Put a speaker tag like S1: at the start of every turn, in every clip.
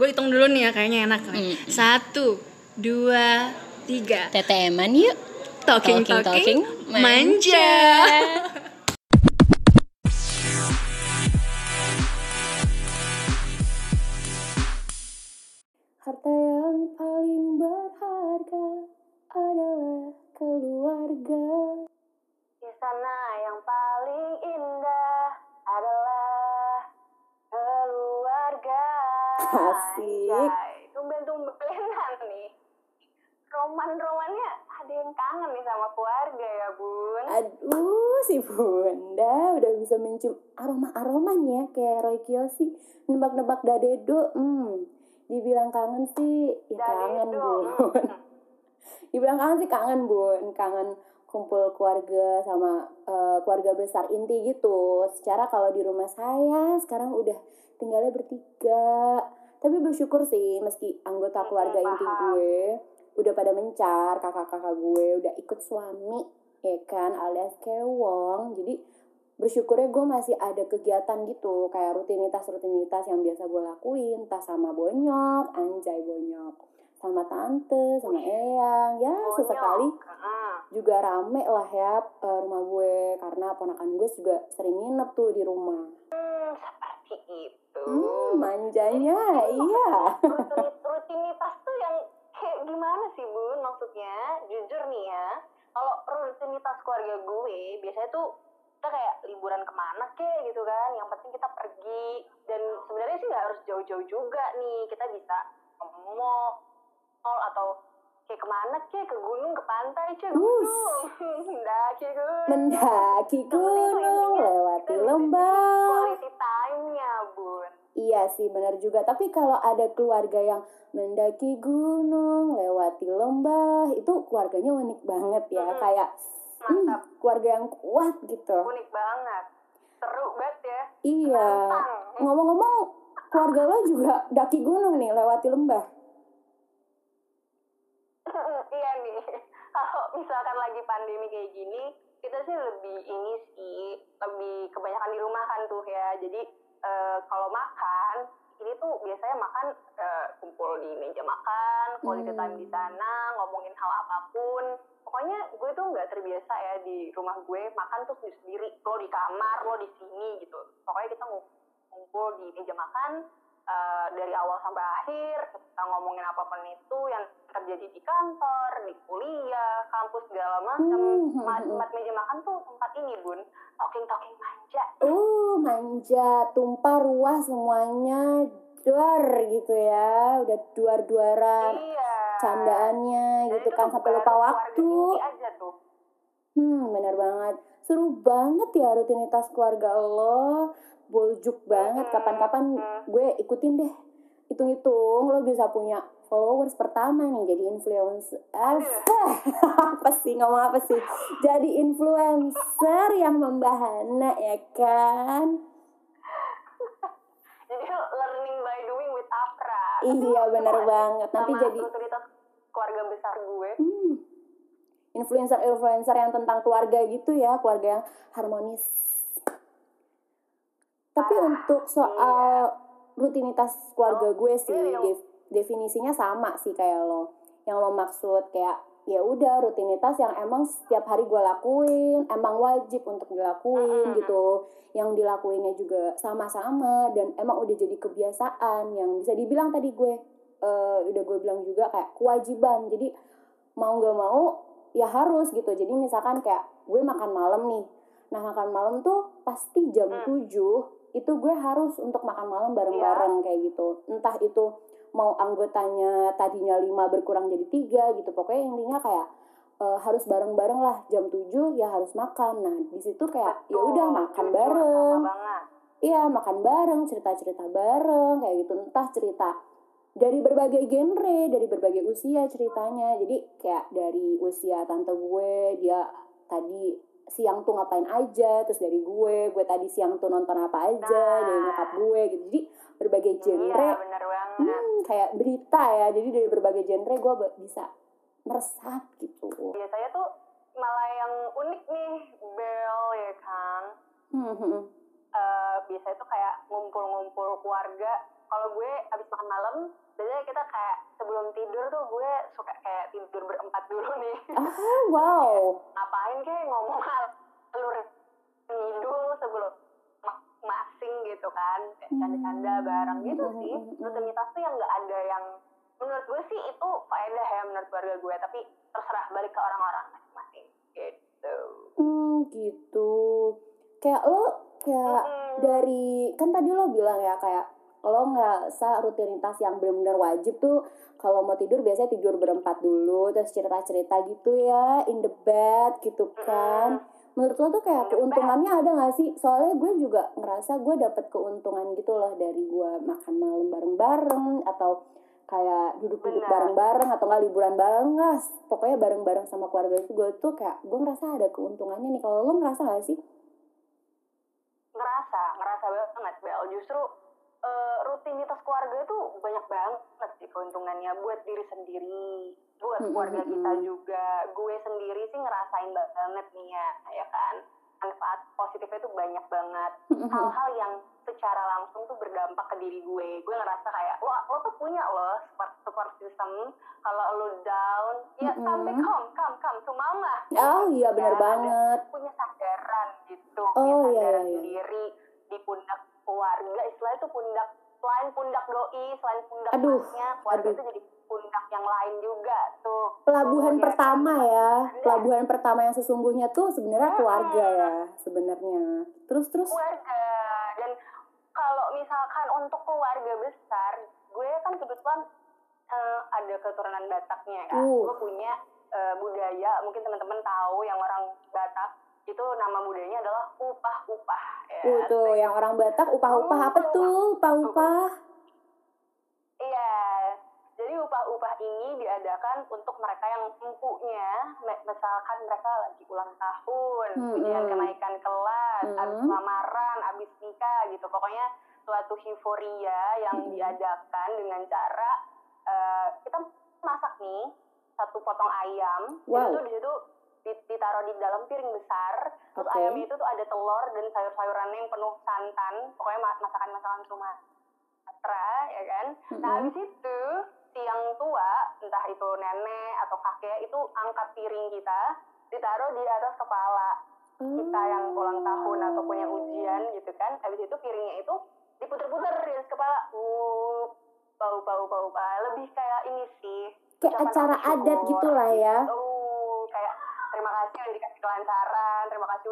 S1: gue hitung dulu nih ya kayaknya enak nih
S2: Hmm.
S1: satu dua tiga
S2: TTM-an yuk.
S1: talking
S2: Talking,
S1: talking,
S2: talking,
S1: manja.
S3: Harta yang paling berharga adalah keluarga. Di sana yang
S4: Asik.
S3: Tumben-tumbenan nih. Roman-romannya ada yang kangen nih sama keluarga ya, Bun.
S4: Aduh, si Bunda udah bisa mencium aroma-aromanya kayak Roy Kiyoshi nebak-nebak dadedo. Hmm, dibilang kangen sih, ya kangen. Bun. dibilang kangen sih kangen Bun, kangen kumpul keluarga sama eh, keluarga besar inti gitu. Secara kalau di rumah saya sekarang udah tinggalnya bertiga. Tapi bersyukur sih meski anggota keluarga inti
S3: paham.
S4: gue udah pada mencar, kakak-kakak gue udah ikut suami ya kan alias kewong. Jadi bersyukurnya gue masih ada kegiatan gitu kayak rutinitas-rutinitas yang biasa gue lakuin entah sama bonyok anjay bonyok sama tante sama eyang ya sesekali juga rame lah ya eh, rumah gue. Karena ponakan gue juga sering nginep tuh di rumah.
S3: Hmm, seperti itu.
S4: Hmm manjanya iya.
S3: Rutin- rutinitas tuh yang kayak gimana sih bun? Maksudnya jujur nih ya kalau rutinitas keluarga gue biasanya tuh kita kayak liburan ke mana kek gitu kan? Yang penting kita pergi. Dan sebenarnya sih nggak harus jauh-jauh juga nih. Kita bisa ke mall atau kayak ke mana kek ke gunung ke pantai cuy. Gunung. Mendaki gunung
S4: mendaki gunung lewati lembah
S3: time-nya bun
S4: Iya sih benar juga. Tapi kalau ada keluarga yang mendaki gunung, lewati lembah, itu keluarganya unik banget ya.
S3: Mm-mm.
S4: Kayak hmm, keluarga yang kuat gitu.
S3: unik banget seru banget ya
S4: Iya. Ngomong-ngomong, keluarga lo juga daki gunung nih, lewati lembah.
S3: iya nih kalau misalkan lagi pandemi kayak gini kita sih lebih ini sih lebih kebanyakan di rumah kan tuh ya jadi eh, kalau makan ini tuh biasanya makan eh, kumpul di meja makan quality time di sana ngomongin hal apa pun. Pokoknya gue tuh nggak terbiasa ya di rumah gue makan tuh sendiri sendiri lo di kamar lo di sini gitu. Pokoknya kita ngumpul di meja makan eh, dari awal sampai akhir kita ngomongin apa pun itu yang terjadi di kantor, di kuliah, kampus segala macam.
S4: Hmm,
S3: mat meja makan tuh tempat ini bun, talking talking manja.
S4: Uh, manja, tumpah ruah semuanya, duar gitu ya. Udah duar-duaran
S3: Iya.
S4: candaannya gitu
S3: itu
S4: kan sampai lupa waktu.
S3: aja tuh.
S4: Hmm, bener banget. Seru banget ya rutinitas keluarga lo. Boljuk banget.
S3: Mm-mm.
S4: Kapan-kapan gue ikutin deh. Hitung-hitung lo bisa punya followers pertama nih jadi influencer. Ah, apa sih ngomong apa sih? Jadi influencer yang membahana ya kan?
S3: Jadi learning by doing with Afra.
S4: Iya bener banget. Nanti
S3: Sama
S4: jadi
S3: keluarga besar gue.
S4: hmm, influencer-influencer yang tentang keluarga gitu ya, keluarga yang harmonis. Tapi untuk soal rutinitas keluarga
S3: Oh,
S4: gue sih
S3: iya, iya.
S4: def- definisinya sama sih kayak lo. Yang lo maksud kayak ya udah rutinitas yang emang setiap hari gue lakuin, emang wajib untuk dilakuin gitu. Yang dilakuinnya juga sama-sama dan emang udah jadi kebiasaan yang bisa dibilang tadi gue eh, udah gue bilang juga kayak kewajiban. Jadi mau nggak mau ya harus gitu. Jadi misalkan kayak gue makan malam nih. Nah, makan malam tuh pasti jam
S3: Hmm.
S4: 7 itu gue harus untuk makan malam bareng-bareng kayak gitu. Entah itu mau anggotanya tadinya 5 berkurang jadi tiga gitu. Pokoknya intinya kayak eh, harus bareng-bareng lah jam 7 ya harus makan. Nah, di situ kayak ya udah makan bareng. Iya, makan bareng, cerita-cerita bareng, kayak gitu. Entah cerita dari berbagai genre, dari berbagai usia ceritanya. Jadi kayak dari usia tante gue, dia tadi siang tuh ngapain aja, terus dari gue, gue tadi siang tuh nonton apa aja,
S3: Nah.
S4: dari nyokap gue gitu. Jadi berbagai genre,
S3: Iya bener banget.
S4: hmm, kayak berita ya. Jadi dari berbagai genre gue bisa meresap gitu.
S3: Biasanya tuh malah yang unik nih Bel ya kan.
S4: Hmm.
S3: Eh, biasanya tuh kayak ngumpul-ngumpul keluarga kalau gue abis makan malam biasanya kita kayak sebelum tidur tuh gue suka kayak tidur berempat dulu nih.
S4: Ah wow.
S3: Ngapain kayak ngomong alur ngidul sebelum ma- masing gitu kan. Kayak canda-canda bareng gitu
S4: Hmm,
S3: sih.
S4: Hmm, hmm, hmm.
S3: rutinitas tuh yang nggak ada yang menurut gue sih itu faedah ya menurut keluarga gue tapi terserah balik ke orang-orang masing-masing. Gitu.
S4: Hmm gitu. Kayak lo kayak
S3: Mm-mm.
S4: dari kan tadi lo bilang ya kayak lo ngerasa rutinitas yang benar-benar wajib tuh kalau mau tidur biasanya tidur berempat dulu terus cerita-cerita gitu ya in the bed gitu kan. Menurut lo tuh kayak
S3: the bed.
S4: keuntungannya ada gak sih? Soalnya gue juga ngerasa gue dapet keuntungan gitu loh dari gue makan malam bareng-bareng atau kayak duduk-duduk bareng-bareng atau nggak liburan bareng lah. Pokoknya bareng-bareng sama keluarga itu gue tuh kayak gue ngerasa ada keuntungannya nih. Kalau lo ngerasa gak sih?
S3: Ngerasa ngerasa banget Bel. Justru rutinitas keluarga itu banyak banget sih keuntungannya buat diri sendiri buat keluarga kita juga. Gue sendiri sih ngerasain banget nih ya ya kan? Manfaat positifnya itu banyak banget. Hal-hal yang secara langsung tuh berdampak ke diri gue. Gue ngerasa kayak lo lo tuh punya lo support support system. Kalau lo down ya come back home come come to mama.
S4: Oh iya benar
S3: Ada-
S4: banget.
S3: punya sandaran gitu
S4: Oh,
S3: punya
S4: iya,
S3: sandaran
S4: iya, iya.
S3: sendiri di pundak keluarga. Istilah itu pundak selain pundak doi selain pundak
S4: Aduh,
S3: masnya keluarga
S4: aduh.
S3: itu jadi pundak yang lain juga tuh
S4: pelabuhan
S3: Tuh, ya
S4: pertama
S3: kan?
S4: ya
S3: Ada.
S4: pelabuhan pertama yang sesungguhnya tuh sebenarnya
S3: Mm-mm.
S4: keluarga ya sebenarnya terus terus
S3: keluarga dan kalau misalkan untuk keluarga besar gue kan kebetulan eh, ada keturunan Bataknya kan
S4: Uh.
S3: gue punya eh, budaya mungkin teman-teman tahu yang orang Batak itu nama budayanya adalah upah-upah ya
S4: uh tuh yang orang Batak upah-upah apa tuh upah-upah
S3: Iya, jadi upah-upah ini diadakan untuk mereka yang empunya, me- misalkan mereka lagi ulang tahun,
S4: Hmm,
S3: ujian
S4: hmm.
S3: kenaikan kelas,
S4: Hmm.
S3: habis lamaran, habis nikah gitu. Pokoknya suatu euforia yang
S4: Hmm.
S3: diadakan dengan cara eh, kita masak nih satu potong ayam,
S4: Wow.
S3: itu tuh di situ di- ditaruh di dalam piring besar, terus
S4: Oke.
S3: ayamnya itu tuh ada telur dan sayur-sayurannya yang penuh santan, pokoknya ma- masakan-masakan Sumatera, ya kan? Nah,
S4: Mm-mm.
S3: habis itu si yang tua, entah itu nenek atau kakek, itu angkat piring kita, ditaruh di atas kepala kita yang ulang tahun atau punya ujian gitu kan. Habis itu piringnya itu diputer-puter di atas kepala. Uh, bau bau bau bau. Lebih kayak ini sih.
S4: kayak acara adat
S3: syukur.
S4: gitu lah ya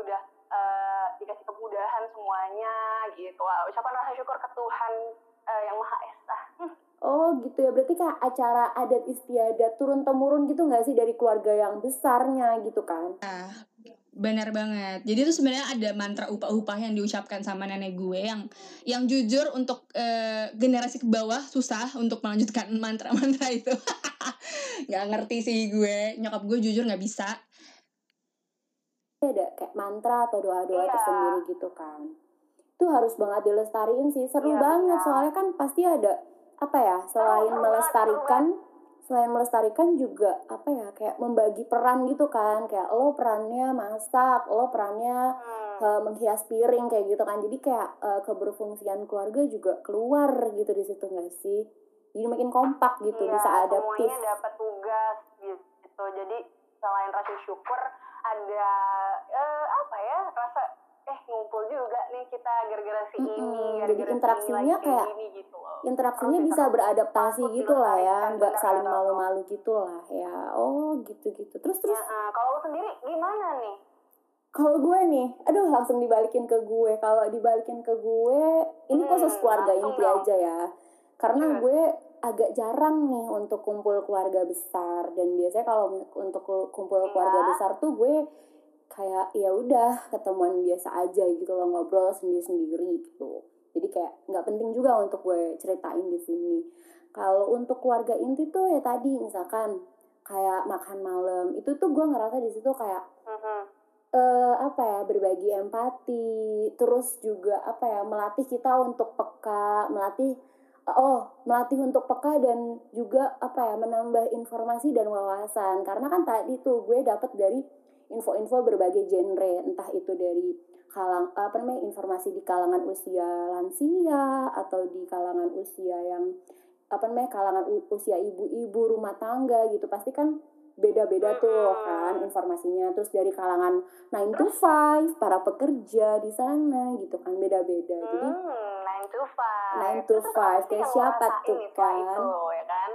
S3: udah eh, dikasih kemudahan semuanya gitu. Wah, ucapan rasa syukur ke Tuhan eh, yang Maha Esa. Hmm.
S4: oh gitu ya berarti kayak acara adat istiadat turun temurun gitu nggak sih dari keluarga yang besarnya gitu kan
S2: Benar banget. Jadi itu sebenarnya ada mantra upah-upah yang diucapkan sama nenek gue yang yang jujur untuk eh, generasi ke bawah susah untuk melanjutkan mantra-mantra itu. Gak ngerti sih gue. Nyokap gue jujur nggak bisa.
S4: Ada kayak mantra atau doa-doa
S3: Iya.
S4: tersendiri gitu kan itu harus banget dilestariin sih seru
S3: Iya,
S4: banget
S3: benar.
S4: soalnya kan pasti ada apa ya selain
S3: seru banget,
S4: melestarikan selain melestarikan juga apa ya kayak membagi peran gitu kan kayak lo perannya masak lo perannya
S3: Hmm.
S4: eh, menghias piring kayak gitu kan jadi kayak eh, keberfungsian keluarga juga keluar gitu di situ nggak sih jadi makin kompak gitu
S3: Iya,
S4: bisa adaptif
S3: semuanya dapat tugas gitu. Jadi selain rasa syukur ada eh, apa ya rasa eh ngumpul juga nih kita gara-gara si
S4: Mm-mm,
S3: ini,
S4: jadi
S3: gara-gara si ini
S4: interaksinya
S3: lagi
S4: kayak
S3: ini gitu loh.
S4: interaksinya
S3: Terus
S4: bisa beradaptasi gitu lah ya nggak saling malu-malu gitu lah ya. Oh gitu gitu terus terus
S3: Ya, eh, kalau sendiri gimana nih?
S4: kalau gue nih aduh langsung dibalikin ke gue. Kalau dibalikin ke gue ini
S3: Hmm,
S4: khusus keluarga
S3: langsung
S4: inti aja ya. Karena
S3: Iya.
S4: gue agak jarang nih untuk kumpul keluarga besar dan biasanya kalau untuk kumpul
S3: Iya.
S4: keluarga besar tuh gue kayak ya udah ketemuan biasa aja gitu loh ngobrol sendiri sendiri gitu jadi kayak nggak penting juga untuk gue ceritain di sini kalau untuk keluarga inti tuh ya tadi misalkan kayak makan malam itu tuh gue ngerasa di situ kayak
S3: Mhm.
S4: eh apa ya berbagi empati terus juga apa ya melatih kita untuk peka melatih oh melatih untuk peka dan juga apa ya menambah informasi dan wawasan. Karena kan tadi tuh gue dapat dari info-info berbagai genre. Entah itu dari kalang apa namanya informasi di kalangan usia lansia atau di kalangan usia yang apa namanya kalangan usia ibu-ibu rumah tangga gitu. Pasti kan beda-beda tuh kan informasinya. Terus dari kalangan 9 to 5 para pekerja di sana gitu kan beda-beda. Jadi
S3: To five.
S4: Nine to
S3: Itu
S4: five, kayak siapa tuh, kan?
S3: Itu, ya kan?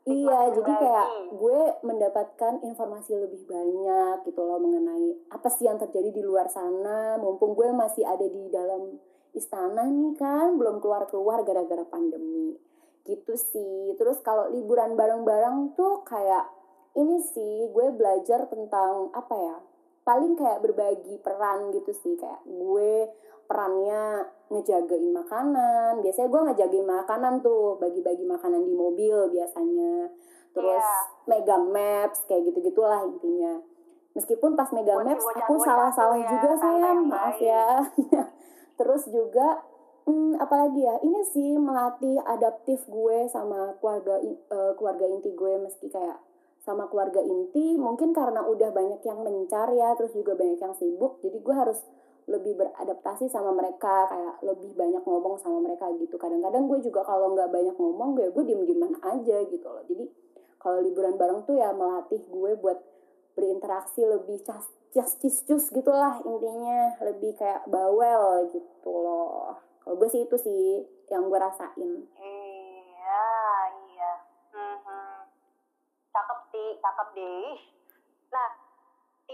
S4: Iya, jadi
S3: lagi.
S4: kayak gue mendapatkan informasi lebih banyak gitu loh mengenai apa sih yang terjadi di luar sana. Mumpung gue masih ada di dalam istana nih kan, belum keluar-keluar gara-gara pandemi. Gitu sih. Terus kalau liburan bareng-bareng tuh kayak ini sih gue belajar tentang apa ya? Paling kayak berbagi peran gitu sih kayak gue perannya ngejagain makanan. Biasanya gue ngejagain makanan tuh, bagi-bagi makanan di mobil biasanya. Terus
S3: Iya.
S4: megang maps kayak gitu-gitulah intinya. Meskipun pas megang maps aku
S3: tuh
S4: salah-salah
S3: ya,
S4: juga
S3: yang
S4: maaf ya. Terus juga hmm, apalagi ya? Ini sih melatih adaptif gue sama keluarga eh, keluarga inti gue meski kayak sama keluarga inti mungkin karena udah banyak yang mencar ya terus juga banyak yang sibuk jadi gue harus lebih beradaptasi sama mereka kayak lebih banyak ngomong sama mereka gitu kadang-kadang gue juga kalau nggak banyak ngomong gue gue diem dieman aja gitu loh jadi kalau liburan bareng tuh ya melatih gue buat berinteraksi lebih cas cas cis cus gitulah intinya lebih kayak bawel gitu loh kalau gue sih itu sih yang gue rasain
S3: Iya, iya. Mhm. Cakep sih, cakep deh.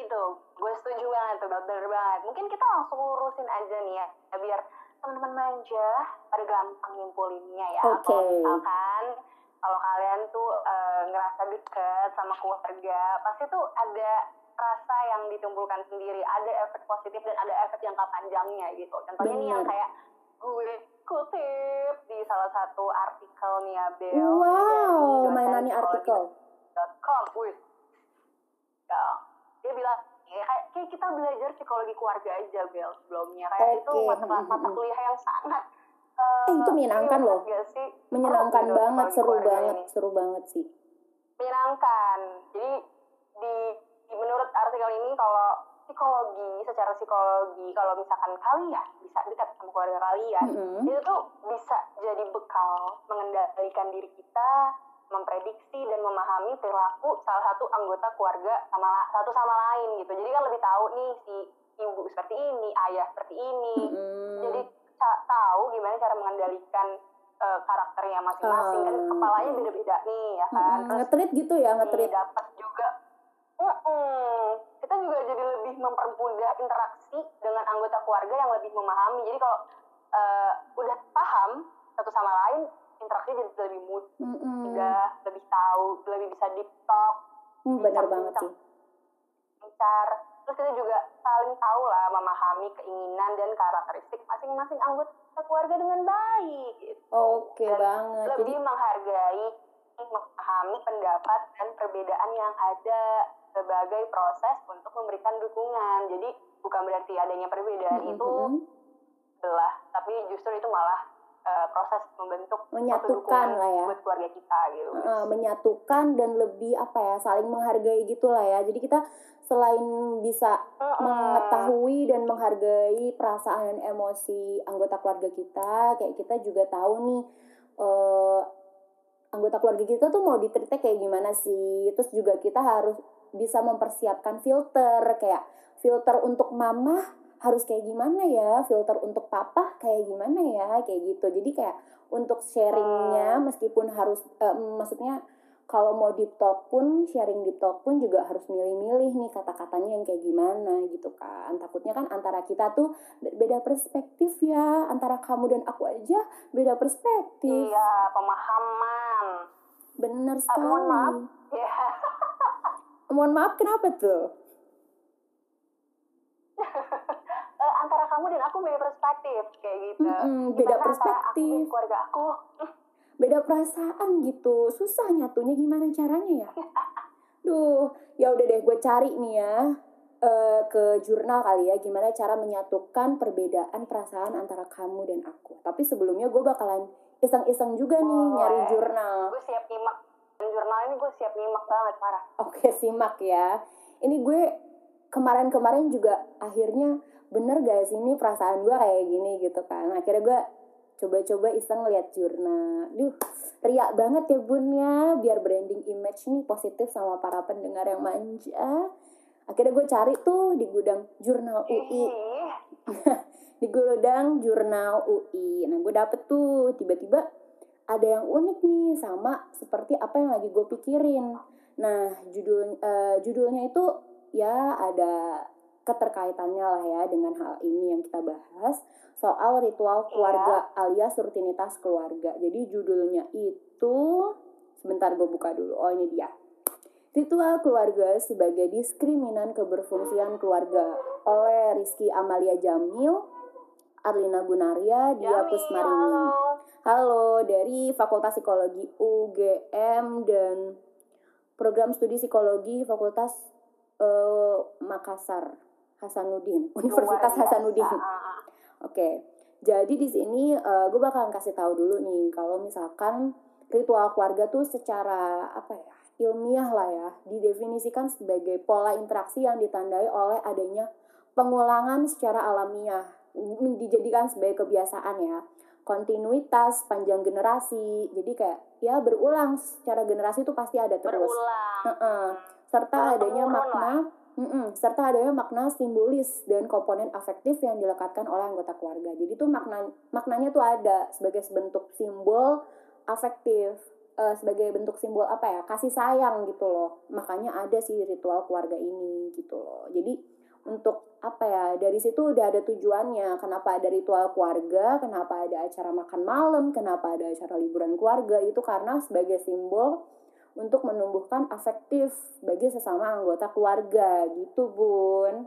S3: Itu gue setuju banget tuh, bener banget. Mungkin kita langsung lurusin aja nih ya, biar teman-teman manja pada gampang nyimpulinnya ya.
S4: Oke.
S3: Kalau misalkan kalau kalian tuh eh, ngerasa deket sama keluarga, pasti tuh ada rasa yang ditimbulkan sendiri, ada efek positif dan ada efek jangka panjangnya gitu. Contohnya nih yang
S4: Bener.
S3: kayak gue kutip di salah satu artikel nih ya Bel
S4: wow mainannya artikel
S3: dosen.com wih bilang ya, kayak, kayak kita belajar psikologi keluarga aja Bel sebelumnya kayak itu
S4: Oke,
S3: mata,
S4: hmm,
S3: mata
S4: hmm.
S3: kuliah yang sangat
S4: Eh, itu menyenangkan
S3: relate
S4: loh. menyenangkan
S3: gitu
S4: banget seru banget
S3: ini.
S4: seru banget sih
S3: menyenangkan jadi di, di- menurut artikel ini kalau psikologi secara psikologi kalau misalkan kalian bisa dekat sama keluarga kalian
S4: Mm-mm.
S3: itu tuh bisa jadi bekal mengendalikan diri kita memprediksi dan memahami perilaku salah satu anggota keluarga sama satu sama lain gitu. Jadi kan lebih tahu nih si ibu seperti ini ayah seperti ini.
S4: Mm-mm.
S3: jadi tahu gimana cara mengendalikan eh, karakternya masing-masing kan
S4: Ah.
S3: kepalanya beda-beda nih ya kan. Terus
S4: ngetrit gitu ya ngetrit.
S3: dapat juga. Mm-mm. kita juga jadi lebih mempermudah interaksi dengan anggota keluarga yang lebih memahami. Jadi kalau eh, udah paham satu sama lain interaksi jadi lebih mudah lebih tahu lebih bisa deep talk
S4: Hmm, benar banget sih.
S3: lancar terus kita juga saling tahu lah memahami keinginan dan karakteristik masing-masing anggota keluarga dengan baik gitu.
S4: oke
S3: Dan
S4: banget. jadi
S3: lebih menghargai memahami pendapat dan perbedaan yang ada sebagai proses untuk memberikan dukungan. Jadi bukan berarti adanya perbedaan itu
S4: Mm-mm.
S3: belah tapi justru itu malah eh, proses membentuk
S4: Menyatukan lah ya.
S3: buat keluarga kita gitu
S4: uh, menyatukan dan lebih apa ya saling menghargai gitulah ya jadi kita selain bisa
S3: Mm-mm.
S4: mengetahui dan menghargai perasaan dan emosi anggota keluarga kita kayak kita juga tahu nih eh, anggota keluarga kita tuh mau ditreatnya kayak gimana sih terus juga kita harus bisa mempersiapkan filter kayak filter untuk mama harus kayak gimana ya? Filter untuk papa kayak gimana ya? Kayak gitu. Jadi kayak untuk sharingnya meskipun harus eh, maksudnya kalau mau deep talk pun sharing deep talk pun juga harus milih-milih nih kata-katanya yang kayak gimana gitu kan. Takutnya kan antara kita tuh beda perspektif ya. Antara kamu dan aku aja beda perspektif.
S3: Iya pemahaman.
S4: Bener
S3: Ah,
S4: sekali.
S3: mohon maaf. ya
S4: mohon maaf kenapa tuh
S3: Eh, antara kamu dan aku beda perspektif kayak gitu. Gimana
S4: beda
S3: aku
S4: perspektif.
S3: dan keluarga aku?
S4: Beda perasaan gitu. Susah nyatunya gimana caranya ya? Duh ya udah deh gue cari nih ya eh, ke jurnal kali ya gimana cara menyatukan perbedaan perasaan antara kamu dan aku. Tapi sebelumnya gue bakalan iseng-iseng juga nih
S3: Boleh.
S4: nyari jurnal.
S3: Gue siap nyimak. Jurnal ini gue siap nyimak banget parah
S4: Oke, simak ya. Ini gue kemarin-kemarin juga akhirnya bener gak sih ini perasaan gue kayak gini? Gitu kan. Akhirnya gue coba-coba iseng lihat jurnal. Duh riak banget ya bun ya. Biar branding image nih positif sama para pendengar yang manja. Akhirnya gue cari tuh di gudang jurnal UI
S3: Ih,
S4: di gudang jurnal UI nah gue dapet tuh tiba-tiba ada yang unik nih sama seperti apa yang lagi gue pikirin. Nah judul eh, judulnya itu ya ada keterkaitannya lah ya dengan hal ini yang kita bahas soal ritual keluarga alias rutinitas keluarga. Jadi judulnya itu sebentar gue buka dulu. Oh ini dia. Ritual keluarga sebagai diskriminan keberfungsian keluarga. Oleh Rizky Amalia Jamil, Arlina Gunaria, Dia Kusmarini.
S3: halo.
S4: Halo, dari Fakultas Psikologi UGM dan Program Studi Psikologi Fakultas eh, Makassar Hasanuddin, Universitas
S3: Luar.
S4: Hasanuddin.
S3: Ah,
S4: Oke, jadi di sini gue bakalan kasih tahu dulu nih kalau misalkan ritual keluarga tuh secara apa ya ilmiah lah ya didefinisikan sebagai pola interaksi yang ditandai oleh adanya pengulangan secara alamiah dijadikan sebagai kebiasaan ya kontinuitas panjang generasi jadi kayak ya berulang secara generasi itu pasti ada terus
S3: berulang.
S4: Heeh. serta adanya makna Mm-mm. serta adanya makna simbolis dan komponen afektif yang dilekatkan oleh anggota keluarga. Jadi tuh makna maknanya tuh ada sebagai bentuk simbol afektif eh, sebagai bentuk simbol apa ya? Kasih sayang gitu loh. Makanya ada sih ritual keluarga ini gitu loh. Jadi untuk apa ya? Dari situ udah ada tujuannya. Kenapa ada ritual keluarga? Kenapa ada acara makan malam? Kenapa ada acara liburan keluarga? Itu karena sebagai simbol untuk menumbuhkan afektif bagi sesama anggota keluarga gitu bun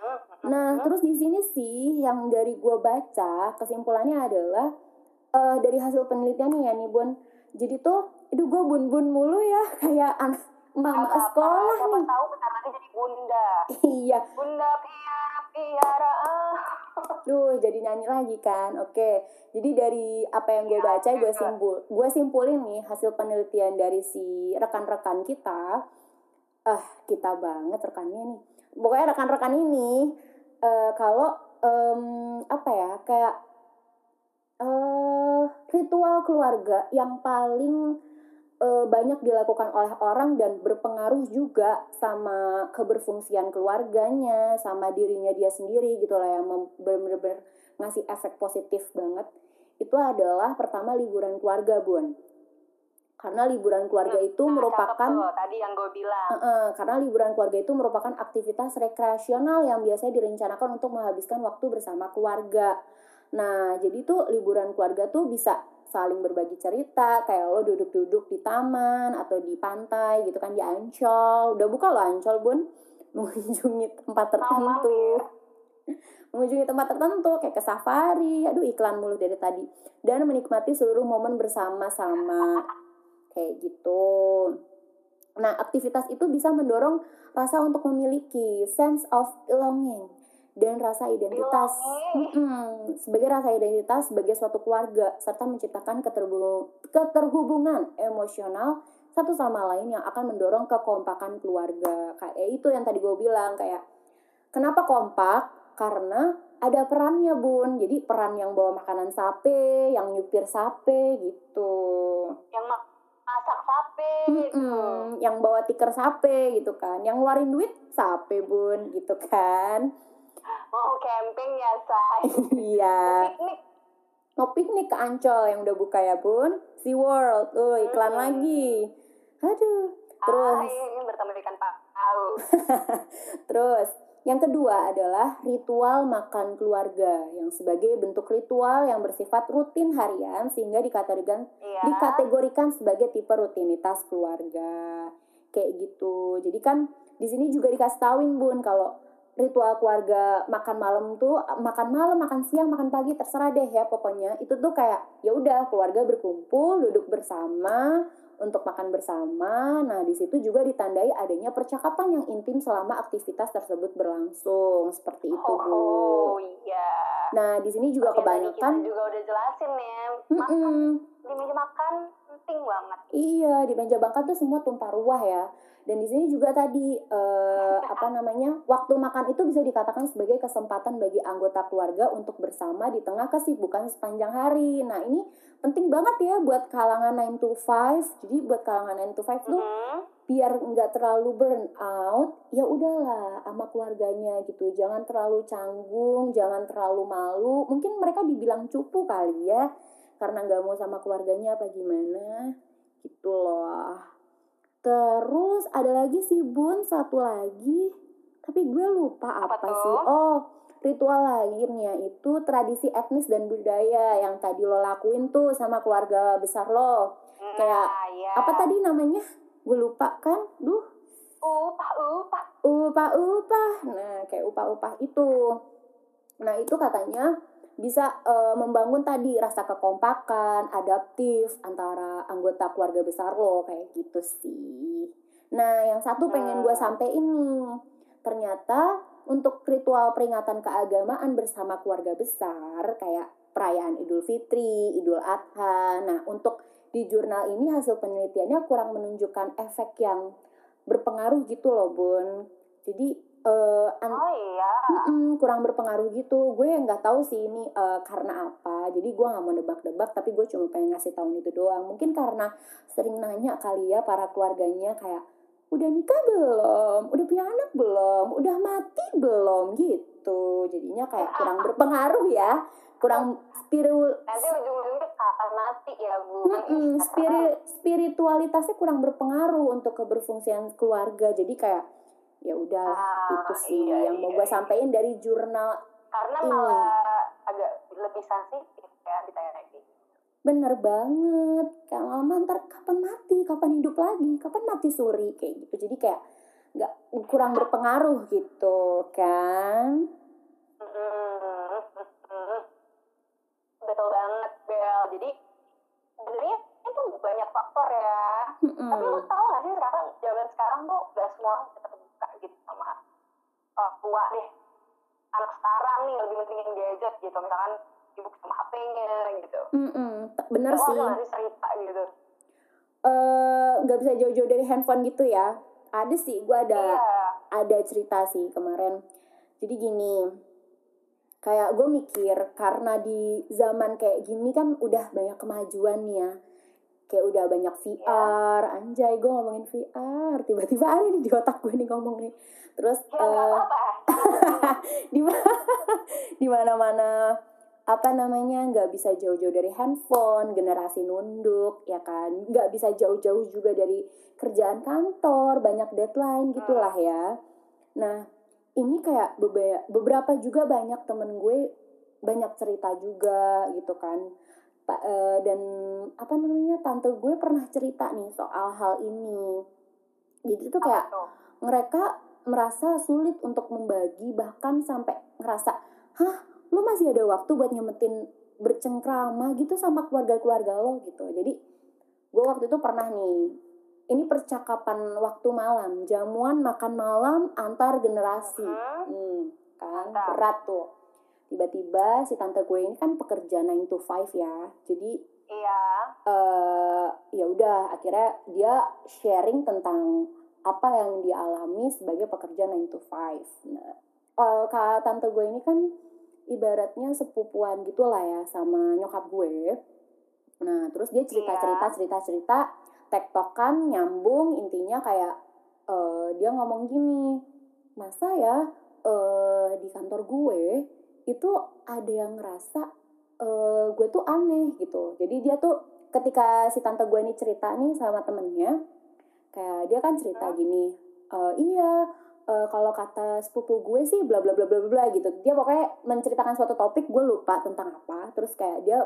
S3: Hmm.
S4: Nah, terus di sini sih yang dari gua baca kesimpulannya adalah eh dari hasil penelitian nih ya nih Bun. Jadi tuh, aduh gue bun-bun mulu ya kayak anak mama sekolah
S3: siapa
S4: nih.
S3: tahu bentar lagi jadi bunda.
S4: iya,
S3: Bunda piara piara.
S4: Duh jadi nyanyi lagi kan. Oke. Jadi dari apa yang gue
S3: Iya,
S4: baca gue
S3: juga.
S4: simpul, gue simpulin nih hasil penelitian dari si rekan-rekan kita. Ah, kita banget rekannya nih. Pokoknya rekan-rekan ini eh kalau em, apa ya kayak eh ritual keluarga yang paling eh, banyak dilakukan oleh orang dan berpengaruh juga sama keberfungsian keluarganya, sama dirinya dia sendiri gitu lah yang bener-bener ngasih efek positif banget. Itu adalah pertama liburan keluarga, Bun. Karena liburan keluarga itu
S3: Nah,
S4: merupakan
S3: tuh, tadi yang gue bilang.
S4: Heeh, karena liburan keluarga itu merupakan aktivitas rekreasional yang biasanya direncanakan untuk menghabiskan waktu bersama keluarga. Nah, jadi tuh liburan keluarga tuh bisa saling berbagi cerita, kayak lo duduk-duduk di taman atau di pantai gitu kan di Ancol. Udah buka lo Ancol, Bun? Mengunjungi tempat tertentu. Mengunjungi tempat tertentu kayak ke safari. Aduh, iklan mulu dari tadi. Dan menikmati seluruh momen bersama-sama. Kayak gitu. Nah, aktivitas itu bisa mendorong rasa untuk memiliki sense of belonging dan rasa identitas
S3: Belonging.
S4: Mm-mm. sebagai rasa identitas sebagai suatu keluarga serta menciptakan keterhubung- keterhubungan emosional satu sama lain yang akan mendorong kekompakan keluarga. Kayak itu yang tadi gue bilang kayak kenapa kompak? Karena ada perannya bun. Jadi peran yang bawa makanan sape, yang nyupir sape gitu.
S3: Yang ma- masak gitu.
S4: Mm-mm, yang bawa tiker sape gitu kan yang ngeluarin duit sape bun gitu kan
S3: Mau camping ya, say.
S4: iya
S3: Piknik.
S4: mau piknik ke Ancol yang udah buka ya bun Sea World tuh iklan
S3: Hmm.
S4: lagi aduh
S3: Ah,
S4: terus
S3: ini bertemu ikan paus.
S4: terus yang kedua adalah ritual makan keluarga yang sebagai bentuk ritual yang bersifat rutin harian sehingga dikategorikan
S3: Iya.
S4: dikategorikan sebagai tipe rutinitas keluarga kayak gitu jadi kan di sini juga dikasih tauin bun kalau ritual keluarga makan malam tuh makan malam makan siang makan pagi terserah deh ya pokoknya itu tuh kayak ya udah keluarga berkumpul duduk bersama untuk makan bersama nah di situ juga ditandai adanya percakapan yang intim selama aktivitas tersebut berlangsung seperti itu bu
S3: Oh, iya.
S4: nah di sini juga
S3: Oke,
S4: kebanyakan
S3: kita juga udah jelasin nih. Makan
S4: Mm-mm.
S3: Di meja makan penting banget
S4: Iya, di meja makan tuh semua tumpah ruah ya. Dan di sini juga tadi eh, apa namanya? Waktu makan itu bisa dikatakan sebagai kesempatan bagi anggota keluarga untuk bersama di tengah kesibukan sepanjang hari. Nah, ini penting banget ya buat kalangan 9 to 5. Jadi buat kalangan 9 to 5 tuh
S3: Mhm.
S4: biar nggak terlalu burn out, ya udahlah sama keluarganya gitu. Jangan terlalu canggung, jangan terlalu malu. Mungkin mereka dibilang cupu kali ya, karena nggak mau sama keluarganya apa gimana, gitu loh. Terus ada lagi sih bun, satu lagi, tapi gue lupa
S3: Apa
S4: apa,
S3: tuh?
S4: sih. Oh, ritual lainnya itu tradisi etnis dan budaya yang tadi lo lakuin tuh sama keluarga besar lo. Kayak
S3: Nah, ya.
S4: Apa tadi namanya? Gue lupa kan? Duh,
S3: upah upah
S4: upah-upah. Nah, kayak upah-upah itu. Nah, itu katanya bisa eh, membangun tadi rasa kekompakan, adaptif antara anggota keluarga besar lo kayak gitu sih. Nah, yang satu pengen gue sampein nih. Ternyata untuk ritual peringatan keagamaan bersama keluarga besar kayak perayaan Idul Fitri, Idul Adha. Nah, untuk di jurnal ini hasil penelitiannya kurang menunjukkan efek yang berpengaruh gitu loh, Bun. Jadi eh, an-
S3: oh iya.
S4: Mm-mm, kurang berpengaruh gitu. Gue nggak tahu sih ini eh, karena apa. Jadi gue nggak mau nebak-nebak tapi gue cuma pengen ngasih tahu itu doang. Mungkin karena sering nanya kali ya para keluarganya kayak udah nikah belum? Udah punya anak belum? Udah mati belum? Gitu. Jadinya kayak kurang berpengaruh ya. Kurang spiritual
S3: nanti ujung-ujungnya kapan mati ya bu.
S4: Mm-mm, spiri- spiritualitasnya kurang berpengaruh untuk keberfungsian keluarga. Jadi kayak ya udah
S3: Ah,
S4: itu sih
S3: iya,
S4: yang mau
S3: iya,
S4: gue
S3: iya.
S4: sampein dari jurnal
S3: karena
S4: Iya.
S3: malah agak lebih sensitif ya ditanya kayak gitu.
S4: Bener banget. Kayak mama ntar kapan mati kapan hidup lagi kapan mati suri kayak gitu. Jadi kayak nggak kurang berpengaruh gitu kan?
S3: Mm-mm. betul banget Bel. Jadi sebenarnya itu banyak faktor ya. Tapi lu tau gak sih sekarang zaman sekarang tuh gak semua gitu sama uh, tua deh anak sekarang nih lebih pentingin gadget gitu misalkan sibuk sama HP-nya gitu
S4: Mm-mm. T- bener sih
S3: sih cerita gitu
S4: eh nggak bisa jauh-jauh dari handphone gitu ya ada sih gue ada
S3: iya
S4: ada cerita sih kemarin. Jadi gini, kayak gue mikir karena di zaman kayak gini kan udah banyak kemajuan nih ya. Kayak udah banyak VR, anjay gue ngomongin VR, tiba-tiba ada nih di otak gue nih ngomong nih. Terus
S3: ya apa-apa.
S4: di di mana-mana apa namanya nggak bisa jauh-jauh dari handphone generasi nunduk ya kan? Nggak bisa jauh-jauh juga dari kerjaan kantor banyak deadline gitulah ya. Nah ini kayak bebe- beberapa juga banyak temen gue banyak cerita juga gitu kan Eh, dan apa namanya tante gue pernah cerita nih soal hal ini. Jadi itu kayak mereka merasa sulit untuk membagi bahkan sampai ngerasa hah lu masih ada waktu buat nyemetin bercengkrama gitu sama keluarga-keluarga lo? Gitu. Jadi gue waktu itu pernah nih ini percakapan waktu malam jamuan makan malam antar generasi.
S3: Hmm.
S4: hmm, kan?
S3: Mantap.
S4: berat tuh tiba-tiba si tante gue ini kan pekerja 9 to 5 ya jadi
S3: iya
S4: eh ya udah akhirnya dia sharing tentang apa yang dia alami sebagai pekerja 9 to 5. Nah, eh, kak tante gue ini kan ibaratnya sepupuan gitulah ya sama nyokap gue. Nah, terus dia cerita-cerita
S3: Iya.
S4: cerita-cerita tektokan nyambung intinya kayak eh, dia ngomong gini, "Masa ya eh di kantor gue itu ada yang ngerasa eh gue tuh aneh gitu. Jadi dia tuh ketika si tante gue ini cerita nih sama temennya, kayak dia kan cerita gini, "Eh, iya eh, kalau kata sepupu gue sih bla bla bla bla bla gitu. Dia pokoknya menceritakan suatu topik gue lupa tentang apa. Terus kayak dia,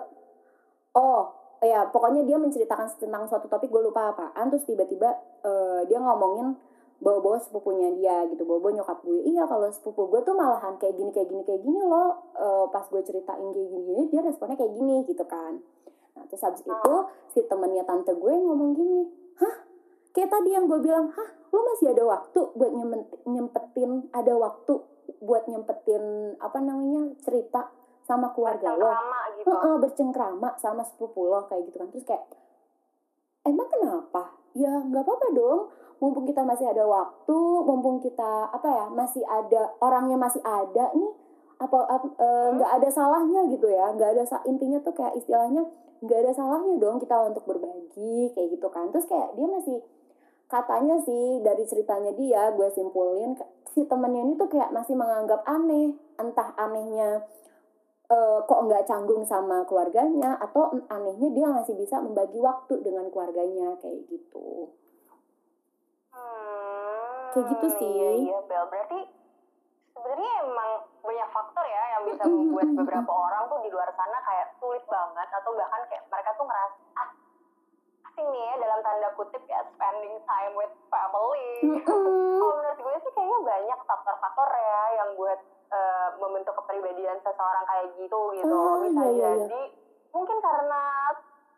S4: oh ya pokoknya dia menceritakan tentang suatu topik gue lupa apaan. Terus tiba-tiba eh, dia ngomongin bawa-bawa sepupunya dia gitu bawa-bawa nyokap gue. Iya kalau sepupu gue tuh malahan kayak gini kayak gini kayak gini loh. Eh, pas gue ceritain kayak gini gini dia responnya kayak gini gitu kan. Nah terus habis itu si temennya tante gue ngomong gini hah? Kayak tadi yang gue bilang hah? Lo masih ada waktu buat nyempet- nyempetin ada waktu buat nyempetin apa namanya cerita sama keluarga lo?
S3: Gitu gitu.
S4: Heeh, bercengkrama sama sepupu lo kayak gitu kan. Terus kayak emang kenapa? Ya nggak apa-apa dong mumpung kita masih ada waktu mumpung kita apa ya masih ada orangnya masih ada nih apa ap- eh, nggak ada salahnya gitu ya. Nggak ada intinya tuh kayak istilahnya nggak ada salahnya dong kita untuk berbagi kayak gitu kan. Terus kayak dia masih katanya sih dari ceritanya dia gue simpulin si temennya ini tuh kayak masih menganggap aneh. Entah anehnya eh, kok nggak canggung sama keluarganya atau anehnya dia masih bisa membagi waktu dengan keluarganya kayak gitu.
S3: Hmm,
S4: Kayak gitu sih.
S3: Iya, iya, Bel. Berarti sebenarnya emang banyak faktor ya yang bisa membuat beberapa orang tuh di luar sana kayak sulit banget atau bahkan kayak mereka tuh ngerasa ah, asing nih ya dalam tanda kutip ya spending time with family. Kalau menurut gue sih kayaknya banyak faktor-faktor ya yang buat eh, membentuk kepribadian seseorang kayak gitu gitu.
S4: Ah,
S3: Bisa
S4: iya, iya, iya.
S3: jadi mungkin karena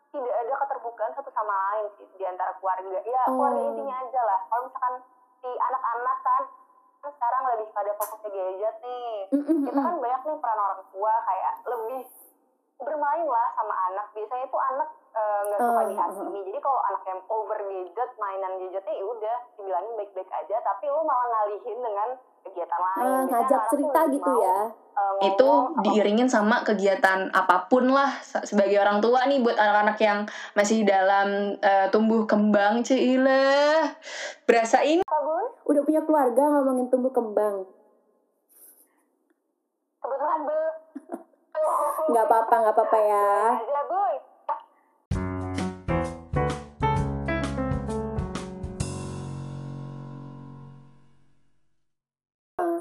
S3: tidak ada keterbukaan satu sama lain sih di antara keluarga. Ya keluarga
S4: Oh.
S3: intinya aja lah. Kalau misalkan si anak-anak kan kan sekarang lebih pada fokus ke gadget nih.
S4: Mm-mm,
S3: Kita kan banyak nih peran orang tua kayak lebih bermain lah sama anak. Biasanya itu anak eh, nggak suka
S4: Ah,
S3: dihakimi. Jadi kalau anak yang over gadget, mainan gadgetnya ya udah dibilangin baik-baik aja. Tapi lu malah ngalihin dengan kegiatan lain. Biasanya
S4: ngajak cerita gitu
S3: mau,
S4: ya
S3: eh,
S1: itu
S3: ngomong apa-
S1: diiringin sama kegiatan apa pun lah se- sebagai orang tua nih buat anak-anak yang masih dalam eh, tumbuh kembang cile berasa ini
S3: apa bun?
S4: udah punya keluarga ngomongin tumbuh kembang
S3: Kebetulan be.
S4: nggak apa-apa nggak apa-apa ya
S3: Aja boy.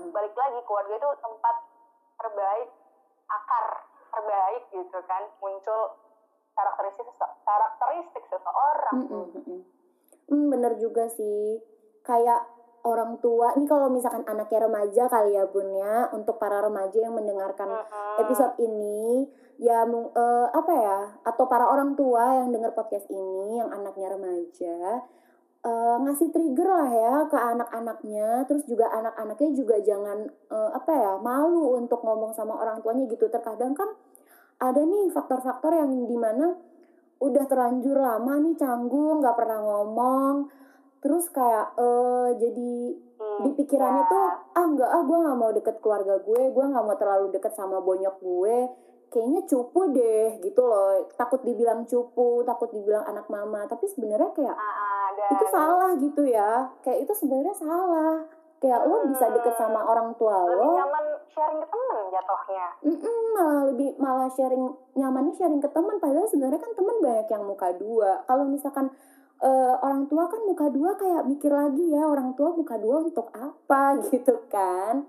S3: balik lagi keluarga itu tempat terbaik akar terbaik gitu kan muncul karakteristik sese- karakteristik seseorang
S4: Mm-mm, mm-mm. Hmm, bener juga sih. Kayak orang tua, nih kalau misalkan anaknya remaja kali ya bun ya, untuk para remaja yang mendengarkan
S3: Mm-mm.
S4: episode ini, ya eh, apa ya, atau para orang tua yang dengar podcast ini, yang anaknya remaja, eh, ngasih trigger lah ya ke anak-anaknya, terus juga anak-anaknya juga jangan eh, apa ya, malu untuk ngomong sama orang tuanya gitu. Terkadang kan ada nih faktor-faktor yang di mana udah terlanjur lama nih canggung nggak pernah ngomong terus kayak eh jadi di pikirannya
S3: Iya.
S4: tuh ah nggak ah gue nggak mau deket keluarga gue gue nggak mau terlalu deket sama bonyok gue kayaknya cupu deh gitu loh. Takut dibilang cupu takut dibilang anak mama tapi sebenarnya kayak
S3: Ah, dan
S4: itu salah gitu ya. Kayak itu sebenarnya salah. Kayak lo bisa deket sama orang tua
S3: lebih
S4: lo
S3: nyaman sharing ke temen jatuhnya.
S4: Mm-mm, malah lebih malah sharing nyamannya sharing ke teman padahal sebenarnya kan teman banyak yang muka dua. Kalau misalkan eh, orang tua kan muka dua kayak mikir lagi ya orang tua muka dua untuk apa gitu kan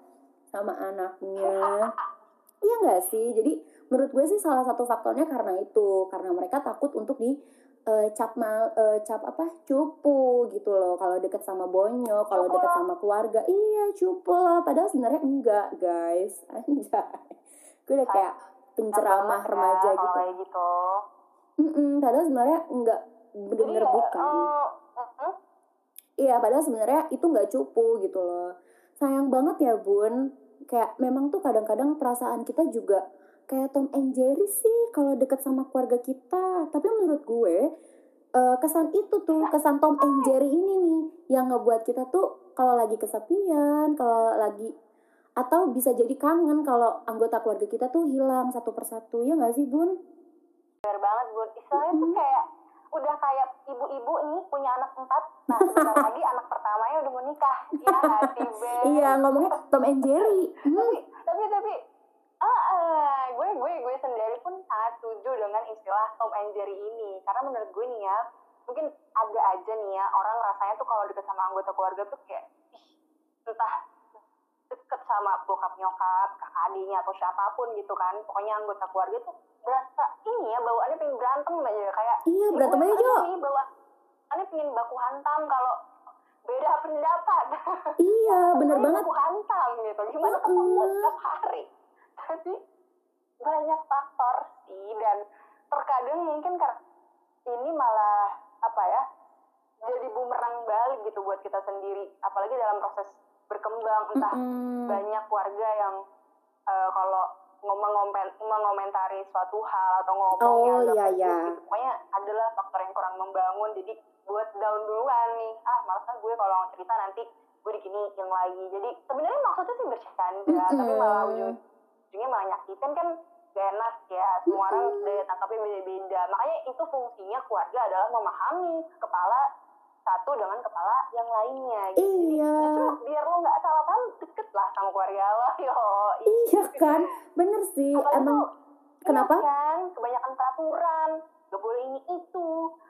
S4: sama anaknya. Iya nggak sih? Jadi menurut gue sih salah satu faktornya karena itu karena mereka takut untuk di eh, cap mal eh, cap apa? Cupu gitu loh kalau deket sama bonyok kalau deket sama keluarga. Iya cupu loh. Padahal sebenarnya enggak guys. Anjay. Gue udah kayak penceramah
S3: ya,
S4: remaja gitu.
S3: gitu.
S4: Mm-mm, padahal sebenarnya enggak bener-bener bukan
S3: mm-mm.
S4: Iya, padahal sebenarnya itu nggak cupu gitu loh. Sayang banget ya bun. Kayak memang tuh kadang-kadang perasaan kita juga kayak Tom and Jerry sih kalau deket sama keluarga kita. Tapi menurut gue eh, kesan itu tuh kesan Tom and Jerry ini nih yang ngebuat kita tuh kalau lagi kesepian, kalau lagi atau bisa jadi kangen kalau anggota keluarga kita tuh hilang satu persatu ya nggak sih bun?
S3: bener banget bun istilahnya tuh
S4: Mm-mm.
S3: kayak udah kayak ibu-ibu nih punya anak empat nah sebentar lagi anak pertamanya udah mau nikah iya
S4: Iya ngomongnya Tom and Jerry. Hmm.
S3: tapi tapi tapi ah, ah, gue gue gue sendiri pun sangat setuju dengan istilah Tom and Jerry ini karena menurut gue nih ya mungkin ada aja nih ya orang rasanya tuh kalau deket sama anggota keluarga tuh kayak ih, entah deket sama bokap nyokap kakak adiknya atau siapa pun gitu kan. Pokoknya anggota keluarga tuh berasa ini ya bawaannya pengen berantem aja. Kayak
S4: Iya
S3: "Ih,
S4: berantem aja Jo.
S3: nih bawaannya pengen baku hantam kalau beda pendapat.
S4: Iya bener banget.
S3: baku hantam gitu. Gimana ketemu setiap hari? Tapi banyak faktor sih. Dan terkadang mungkin karena ini malah apa ya jadi bumerang balik gitu buat kita sendiri. Apalagi dalam proses berkembang entah
S4: Mm-mm.
S3: banyak keluarga yang eh, kalau ngomong mengomentari suatu hal atau ngomong
S4: Oh, iya, iya.
S3: gitu. pokoknya adalah faktor yang kurang membangun jadi buat down duluan nih ah malas ah gue kalau cerita nanti gue diginiin lagi jadi sebenarnya maksudnya sih bercanda tapi malah ujung ujungnya malah nyakitin kan gak enak ya semua orang
S4: Mm-mm.
S3: daya tangkapnya beda-beda makanya itu fungsinya keluarga adalah memahami kepala satu dengan kepala yang lainnya gitu. Jadi,
S4: Iya.
S3: justru biar lo nggak salah paham deket lah sama keluarga lo yo
S4: Iya kan, bener sih.
S3: Apalagi
S4: Emang
S3: tuh,
S4: kenapa?
S3: iya kan kebanyakan peraturan gak boleh ini itu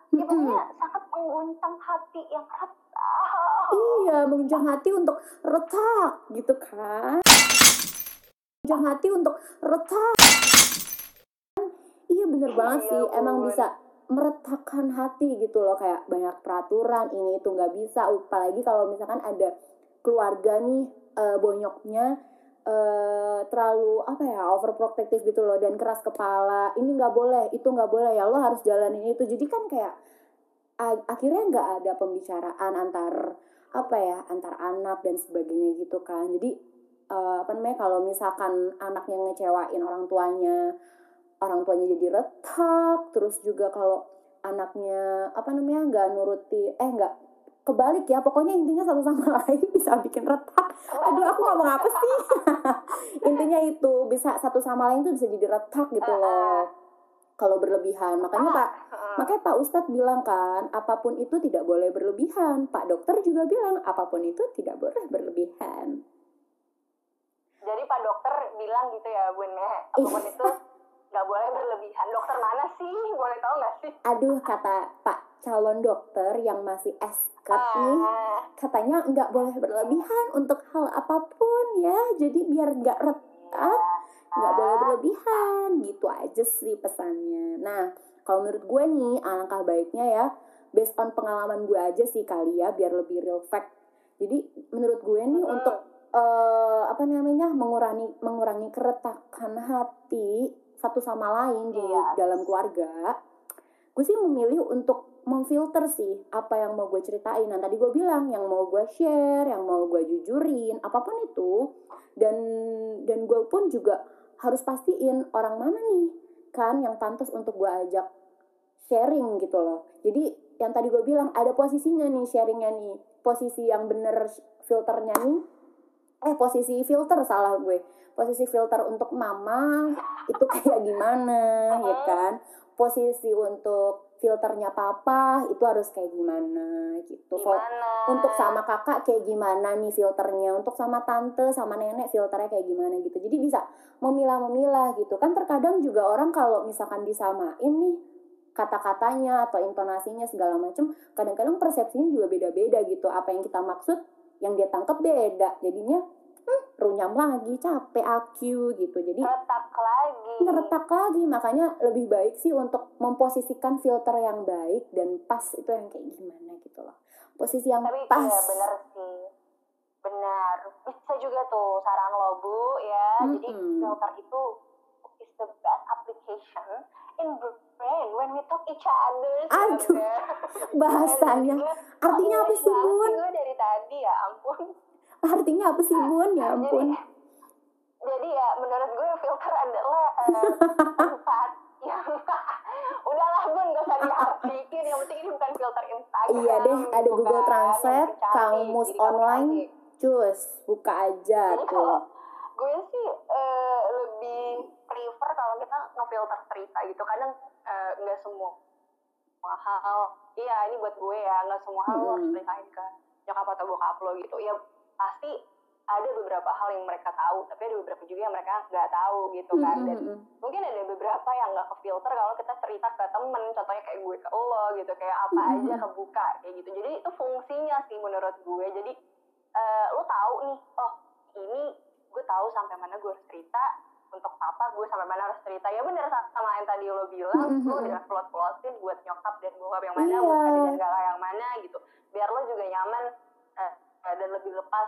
S3: ya
S4: Mm-mm.
S3: pokoknya sangat mengguncang hati yang resah
S4: Iya, mengunjang hati untuk retak gitu kan. Mengunjang hati untuk retak. Iya bener banget
S3: Iya
S4: sih, emang bisa meretakkan hati gitu loh kayak banyak peraturan ini itu nggak bisa. Apalagi kalau misalkan ada keluarga nih eh, bonyoknya eh, terlalu apa ya overprotective gitu loh dan keras kepala ini nggak boleh itu nggak boleh ya lo harus jalanin itu. Jadi kan kayak akhirnya nggak ada pembicaraan antar apa ya antar anak dan sebagainya gitu kan. Jadi eh, apa namanya kalau misalkan anaknya ngecewain orang tuanya orang tuanya jadi retak terus juga kalau anaknya apa namanya nggak nuruti eh nggak kebalik ya pokoknya intinya satu sama lain bisa bikin retak. Aduh aku ngomong apa sih? Intinya itu bisa satu sama lain tuh bisa jadi retak gitu loh kalau berlebihan. Makanya pak makanya pak ustadz bilang kan apa pun itu tidak boleh berlebihan. Pak dokter juga bilang apa pun itu tidak boleh berlebihan.
S3: Jadi pak dokter bilang gitu ya bun ya apa
S4: pun
S3: itu nggak boleh berlebihan. Dokter mana sih? Boleh tahu nggak sih?
S4: Aduh kata pak calon dokter yang masih esket nih
S3: ah
S4: katanya nggak boleh berlebihan untuk hal apa pun ya. Jadi biar nggak retak nggak boleh berlebihan. Gitu aja sih pesannya. Nah kalau menurut gue nih alangkah baiknya ya based on pengalaman gue aja sih kali ya biar lebih real fact. Jadi menurut gue nih
S3: Hmm.
S4: untuk eh, apa namanya mengurangi mengurangi keretakan hati satu sama lain di
S3: Iya.
S4: dalam keluarga gue sih memilih untuk memfilter sih apa yang mau gue ceritain. Nah tadi gue bilang yang mau gue share yang mau gue jujurin apa pun itu. Dan dan gue pun juga harus pastiin orang mana nih kan yang pantas untuk gue ajak sharing gitu loh. Jadi yang tadi gue bilang ada posisinya nih sharingnya nih. Posisi yang bener filternya nih eh posisi filter salah gue. Posisi filter untuk mama itu kayak gimana ya kan? Posisi untuk filternya papa itu harus kayak gimana gitu.
S3: Gimana?
S4: untuk sama kakak kayak gimana nih filternya? Untuk sama tante sama nenek filternya kayak gimana gitu. Jadi bisa memilah-memilah gitu. Kan terkadang juga orang kalau misalkan disamain nih kata-katanya atau intonasinya segala macam kadang-kadang persepsinya juga beda-beda gitu. Apa yang kita maksud yang dia tangkap beda. Jadinya hmm, runyam lagi capek aku gitu. Jadi
S3: retak lagi.
S4: ngeretak lagi. Makanya lebih baik sih untuk memposisikan filter yang baik dan pas itu yang kayak gimana gitu loh. Posisi yang
S3: tapi
S4: pas.
S3: iya bener sih. Benar bisa juga tuh saran lo bu ya. Jadi
S4: Mm-mm.
S3: filter itu is the best application in brain when we talk each other
S4: Aduh, bahasanya. Artinya apa sih, Bun?
S3: gue dari tadi ya ampun.
S4: Artinya apa sih bun? Ya ampun.
S3: jadi jadi ya menurut gue filter adalah eh, tempat yang udahlah bun gak usah diartikin. Yang penting ini bukan filter Instagram
S4: iya deh ada
S3: gitu
S4: Google Translate kamus online cus buka aja tuh.
S3: gue sih ngefilter cerita gitu. Kadang eh, nggak semua hal, iya ini buat gue ya, nggak semua hal lo harus ceritain ke nyokap atau bokap lo gitu. Ya pasti ada beberapa hal yang mereka tahu, tapi ada beberapa juga yang mereka nggak tahu gitu kan. Dan mungkin ada beberapa yang nggak kefilter kalau kita cerita ke temen, contohnya kayak gue ke lo gitu, kayak apa aja
S4: Mm-mm.
S3: kebuka kayak gitu. Jadi itu fungsinya sih menurut gue. Jadi eh, lo tahu nih, oh ini gue tahu sampai mana gue harus cerita untuk papa gue sampai mana harus cerita. Ya bener sa- sama yang tadi lo bilang
S4: Mm-mm.
S3: lo udah plot plotin buat nyokap dan bokap yang mana
S4: Iya.
S3: buat adik dan kakak yang mana gitu. Biar lo juga nyaman eh, dan lebih lepas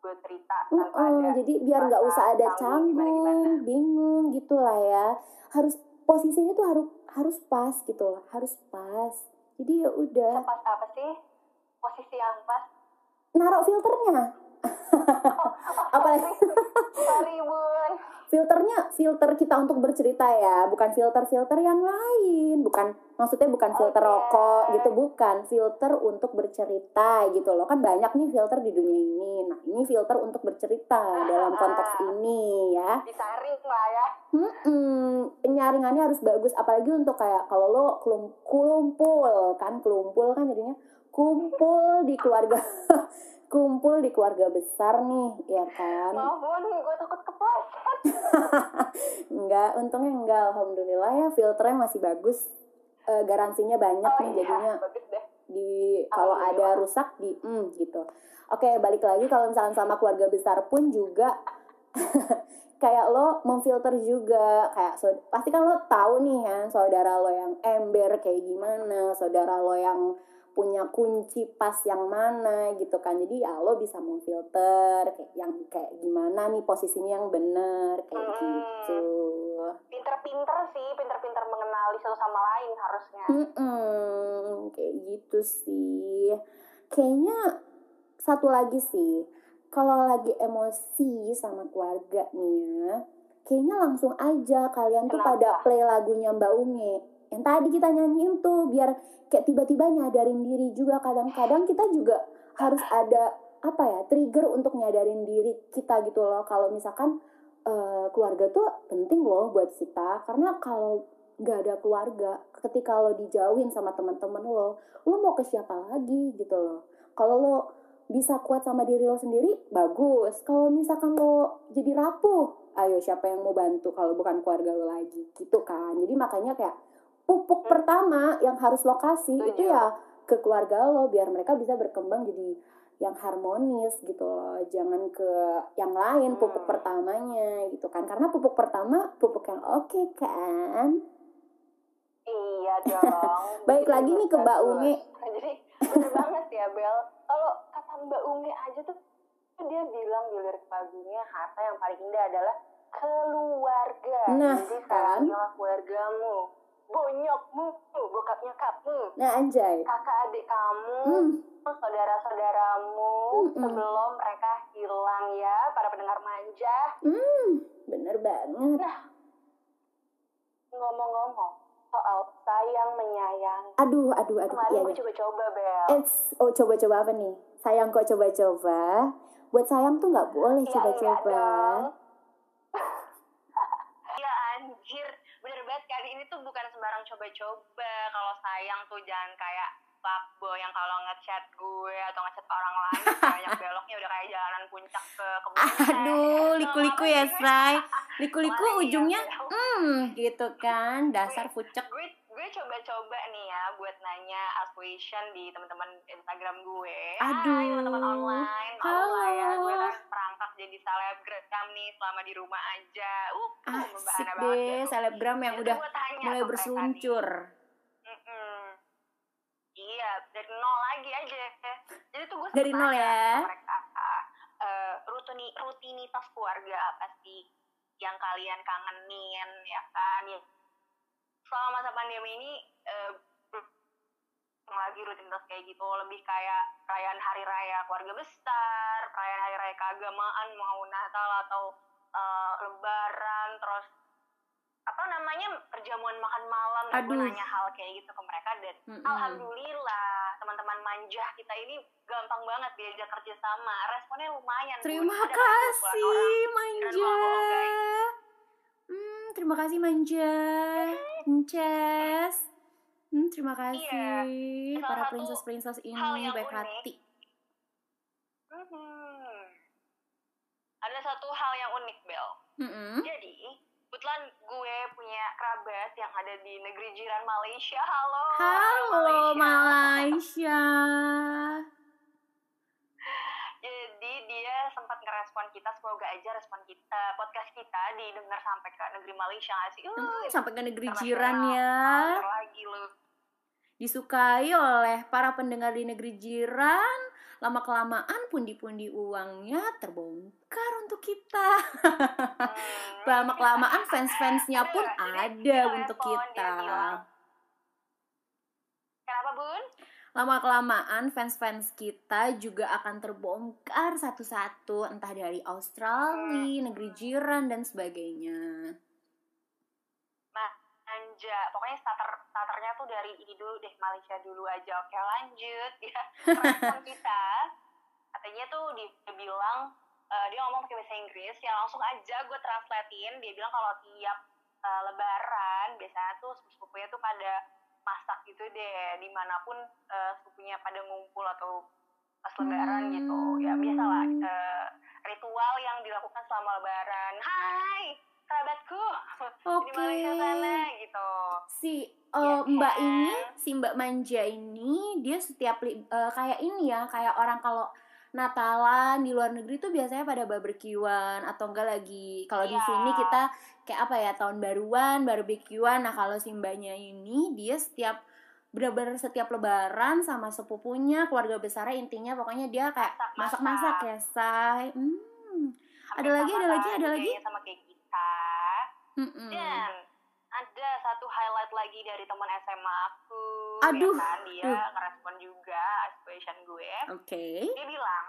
S3: gue cerita tanpa
S4: Mm-mm,
S3: ada
S4: jadi biar nggak usah ada
S3: canggung,
S4: bingung gitu lah ya. Harus posisinya tuh harus harus pas gitu loh harus pas. Jadi ya udah.
S3: Pas apa sih? Posisi yang pas?
S4: Naruh filternya apalagi
S3: Sorry bun.
S4: filternya filter kita untuk bercerita ya. Bukan filter filter yang lain. Bukan maksudnya bukan filter
S3: Oke.
S4: rokok gitu. Bukan filter untuk bercerita gitu loh. Kan banyak nih filter di dunia ini. Nah ini filter untuk bercerita dalam konteks ini ya.
S3: Disaring lah ya.
S4: Hmm, penyaringannya harus bagus. Apalagi untuk kayak kalau lo kelum- kumpul kan. Kelumpul kan jadinya. Kumpul di keluarga kumpul di keluarga besar nih ya kan
S3: Maaf bun, gue takut kepleset.
S4: enggak untungnya enggak alhamdulillah ya filternya masih bagus Eh, garansinya banyak
S3: Oh
S4: nih
S3: iya,
S4: jadinya
S3: bagus deh.
S4: di kalau ada rusak di hmm gitu. Oke, balik lagi kalau misalnya sama keluarga besar pun juga kayak lo memfilter juga kayak so, pasti kan lo tahu nih ya saudara lo yang ember kayak gimana, saudara lo yang punya kunci pas yang mana gitu kan. Jadi ya lo bisa memfilter kayak yang kayak gimana nih posisinya yang bener kayak
S3: Hmm.
S4: gitu.
S3: Pinter-pinter sih, pinter-pinter mengenali satu sama lain harusnya.
S4: Mm-mm, kayak gitu sih. Kayaknya satu lagi sih, kalau lagi emosi sama keluarga nih ya, kayaknya langsung aja kalian tuh
S3: Kenapa?
S4: pada play lagunya Mbak Unge. Yang tadi kita nyanyiin tuh biar kayak tiba-tiba nyadarin diri juga. Kadang-kadang kita juga harus ada apa ya trigger untuk nyadarin diri kita gitu loh. Kalau misalkan eh, keluarga tuh penting loh buat kita. Karena kalau nggak ada keluarga ketika lo dijauhin sama teman-teman lo lo mau ke siapa lagi gitu loh. Kalau lo bisa kuat sama diri lo sendiri bagus. Kalau misalkan lo jadi rapuh ayo siapa yang mau bantu kalau bukan keluarga lo lagi? Gitu kan. Jadi makanya kayak pupuk pertama yang harus lo kasih
S3: Setuju.
S4: itu ya ke keluarga lo biar mereka bisa berkembang jadi yang harmonis gitu loh jangan ke yang lain pupuk
S3: Hmm.
S4: pertamanya gitu kan karena pupuk pertama pupuk yang oke kan
S3: Iya dong.
S4: Baik lagi nih ke Mbak. Unge.
S3: Jadi bener banget ya Bel. Kalau kata Mbak Unge aja tuh dia bilang di lirik lagunya harta yang paling indah adalah keluarga.
S4: Nah,
S3: Jadi
S4: kan?
S3: keluargamu, bonyokmu, bokap nyokapmu,
S4: nah anjay
S3: kakak adik kamu,
S4: hmm
S3: saudara-saudaramu
S4: Mm-mm.
S3: sebelum mereka hilang ya para pendengar manja.
S4: hmm bener banget
S3: Ngomong-ngomong soal sayang menyayang.
S4: aduh aduh aduh
S3: Kemarin
S4: iya
S3: gue
S4: iya
S3: coba-coba Bel.
S4: It's, oh coba-coba apa nih sayang kok coba-coba buat sayang tuh nggak boleh
S3: Iya,
S4: coba-coba
S3: enggak dong. Iya anjir, banget kali. Ini tuh bukan sembarang coba-coba. Kalau sayang tuh jangan kayak fuckboy yang kalau ngechat gue atau ngechat orang lain banyak beloknya udah kayak jalanan puncak ke kebun
S4: aduh liku-liku ya Sray? Liku-liku
S3: Makanya
S4: ujungnya hmm gitu kan. Dasar pucek.
S3: gue gue coba-coba nih ya buat nanya question di teman-teman Instagram gue.
S4: Aduh.
S3: Hai teman-teman online, lah ya. Gue Perangkap jadi selebgram nih selama di rumah aja. Uh, uh,
S4: asik
S3: membahana banget
S4: deh
S3: deh.
S4: selebgram yang
S3: Jadi
S4: udah mulai berseluncur.
S3: Mm-mm. Iya, dari nol lagi aja. Jadi tuh gue
S4: Dari nol ya.
S3: mereka, rutini, rutinitas keluarga apa sih yang kalian kangenin ya kan? Ya, selama masa pandemi ini eh, lagi rutinitas kayak gitu lebih kayak perayaan hari raya keluarga besar, perayaan hari raya keagamaan mau Natal atau eh, Lebaran, terus apa namanya perjamuan makan malam
S4: Aduh.
S3: nanya hal kayak gitu ke mereka dan
S4: Mm-mm.
S3: alhamdulillah teman-teman manja kita ini gampang banget diajak kerja sama responnya lumayan.
S4: Terima
S3: 20-an
S4: kasih
S3: orang.
S4: Manja. Hmm, terima kasih Manja. Inces. Hmm, terima kasih
S3: Salah
S4: para princess-princess ini
S3: hal yang
S4: baik
S3: unik.
S4: hati.
S3: Mhm. ada satu hal yang unik Bel
S4: Mm-mm.
S3: Jadi, kebetulan gue punya kerabat yang ada di negeri jiran Malaysia. Halo.
S4: Halo Malaysia.
S3: Jadi dia sempat ngerespon kita, semoga aja respon kita, podcast kita didengar sampai ke negeri Malaysia nggak sih? Uh,
S4: Hmm, sampai ke negeri jiran ya.
S3: Lagi lu.
S4: Disukai oleh para pendengar di negeri jiran. Lama kelamaan pundi-pundi uangnya terbongkar untuk kita.
S3: Hmm.
S4: Lama kelamaan fans-fansnya pun ada untuk kita.
S3: Kenapa bun?
S4: lama kelamaan fans fans kita juga akan terbongkar satu-satu entah dari Australia, negeri jiran dan sebagainya.
S3: Manja, pokoknya starter starternya tuh dari ini dulu deh Malaysia dulu aja. Oke lanjut. Ya. Respon kita. Katanya tuh dia bilang eh, dia ngomong pakai bahasa Inggris. Ya langsung aja gue translatein. Dia bilang kalau tiap eh, lebaran biasanya tuh sepupunya tuh pada masak gitu deh. Di mana pun eh, sepupunya pada ngumpul atau pas lebaran gitu. Ya biasalah eh, ritual yang dilakukan selama lebaran. Hai kerabatku di
S4: Oke.
S3: Malaysia sana gitu
S4: Si
S3: Ya
S4: eh, Mbak
S3: kan?
S4: ini, si Mbak Manja ini dia setiap eh, kayak ini ya, kayak orang kalau Natalan di luar negeri tuh biasanya pada barbekyuan atau enggak lagi kalau di
S3: Iya.
S4: sini kita kayak apa ya tahun baruan barbekyuan nah kalau si mbaknya ini dia setiap benar-benar setiap lebaran sama sepupunya keluarga besarnya intinya pokoknya dia kayak
S3: Masak-masak.
S4: ya say hmm. Ada lagi, ada lagi,
S3: kan,
S4: ada lagi?
S3: sama kayak
S4: Mm-mm.
S3: dan ada satu highlight lagi dari teman SMA aku
S4: Aduh,
S3: ya kan dia
S4: duh.
S3: ngerespon juga aspiration gue
S4: oke
S3: dia bilang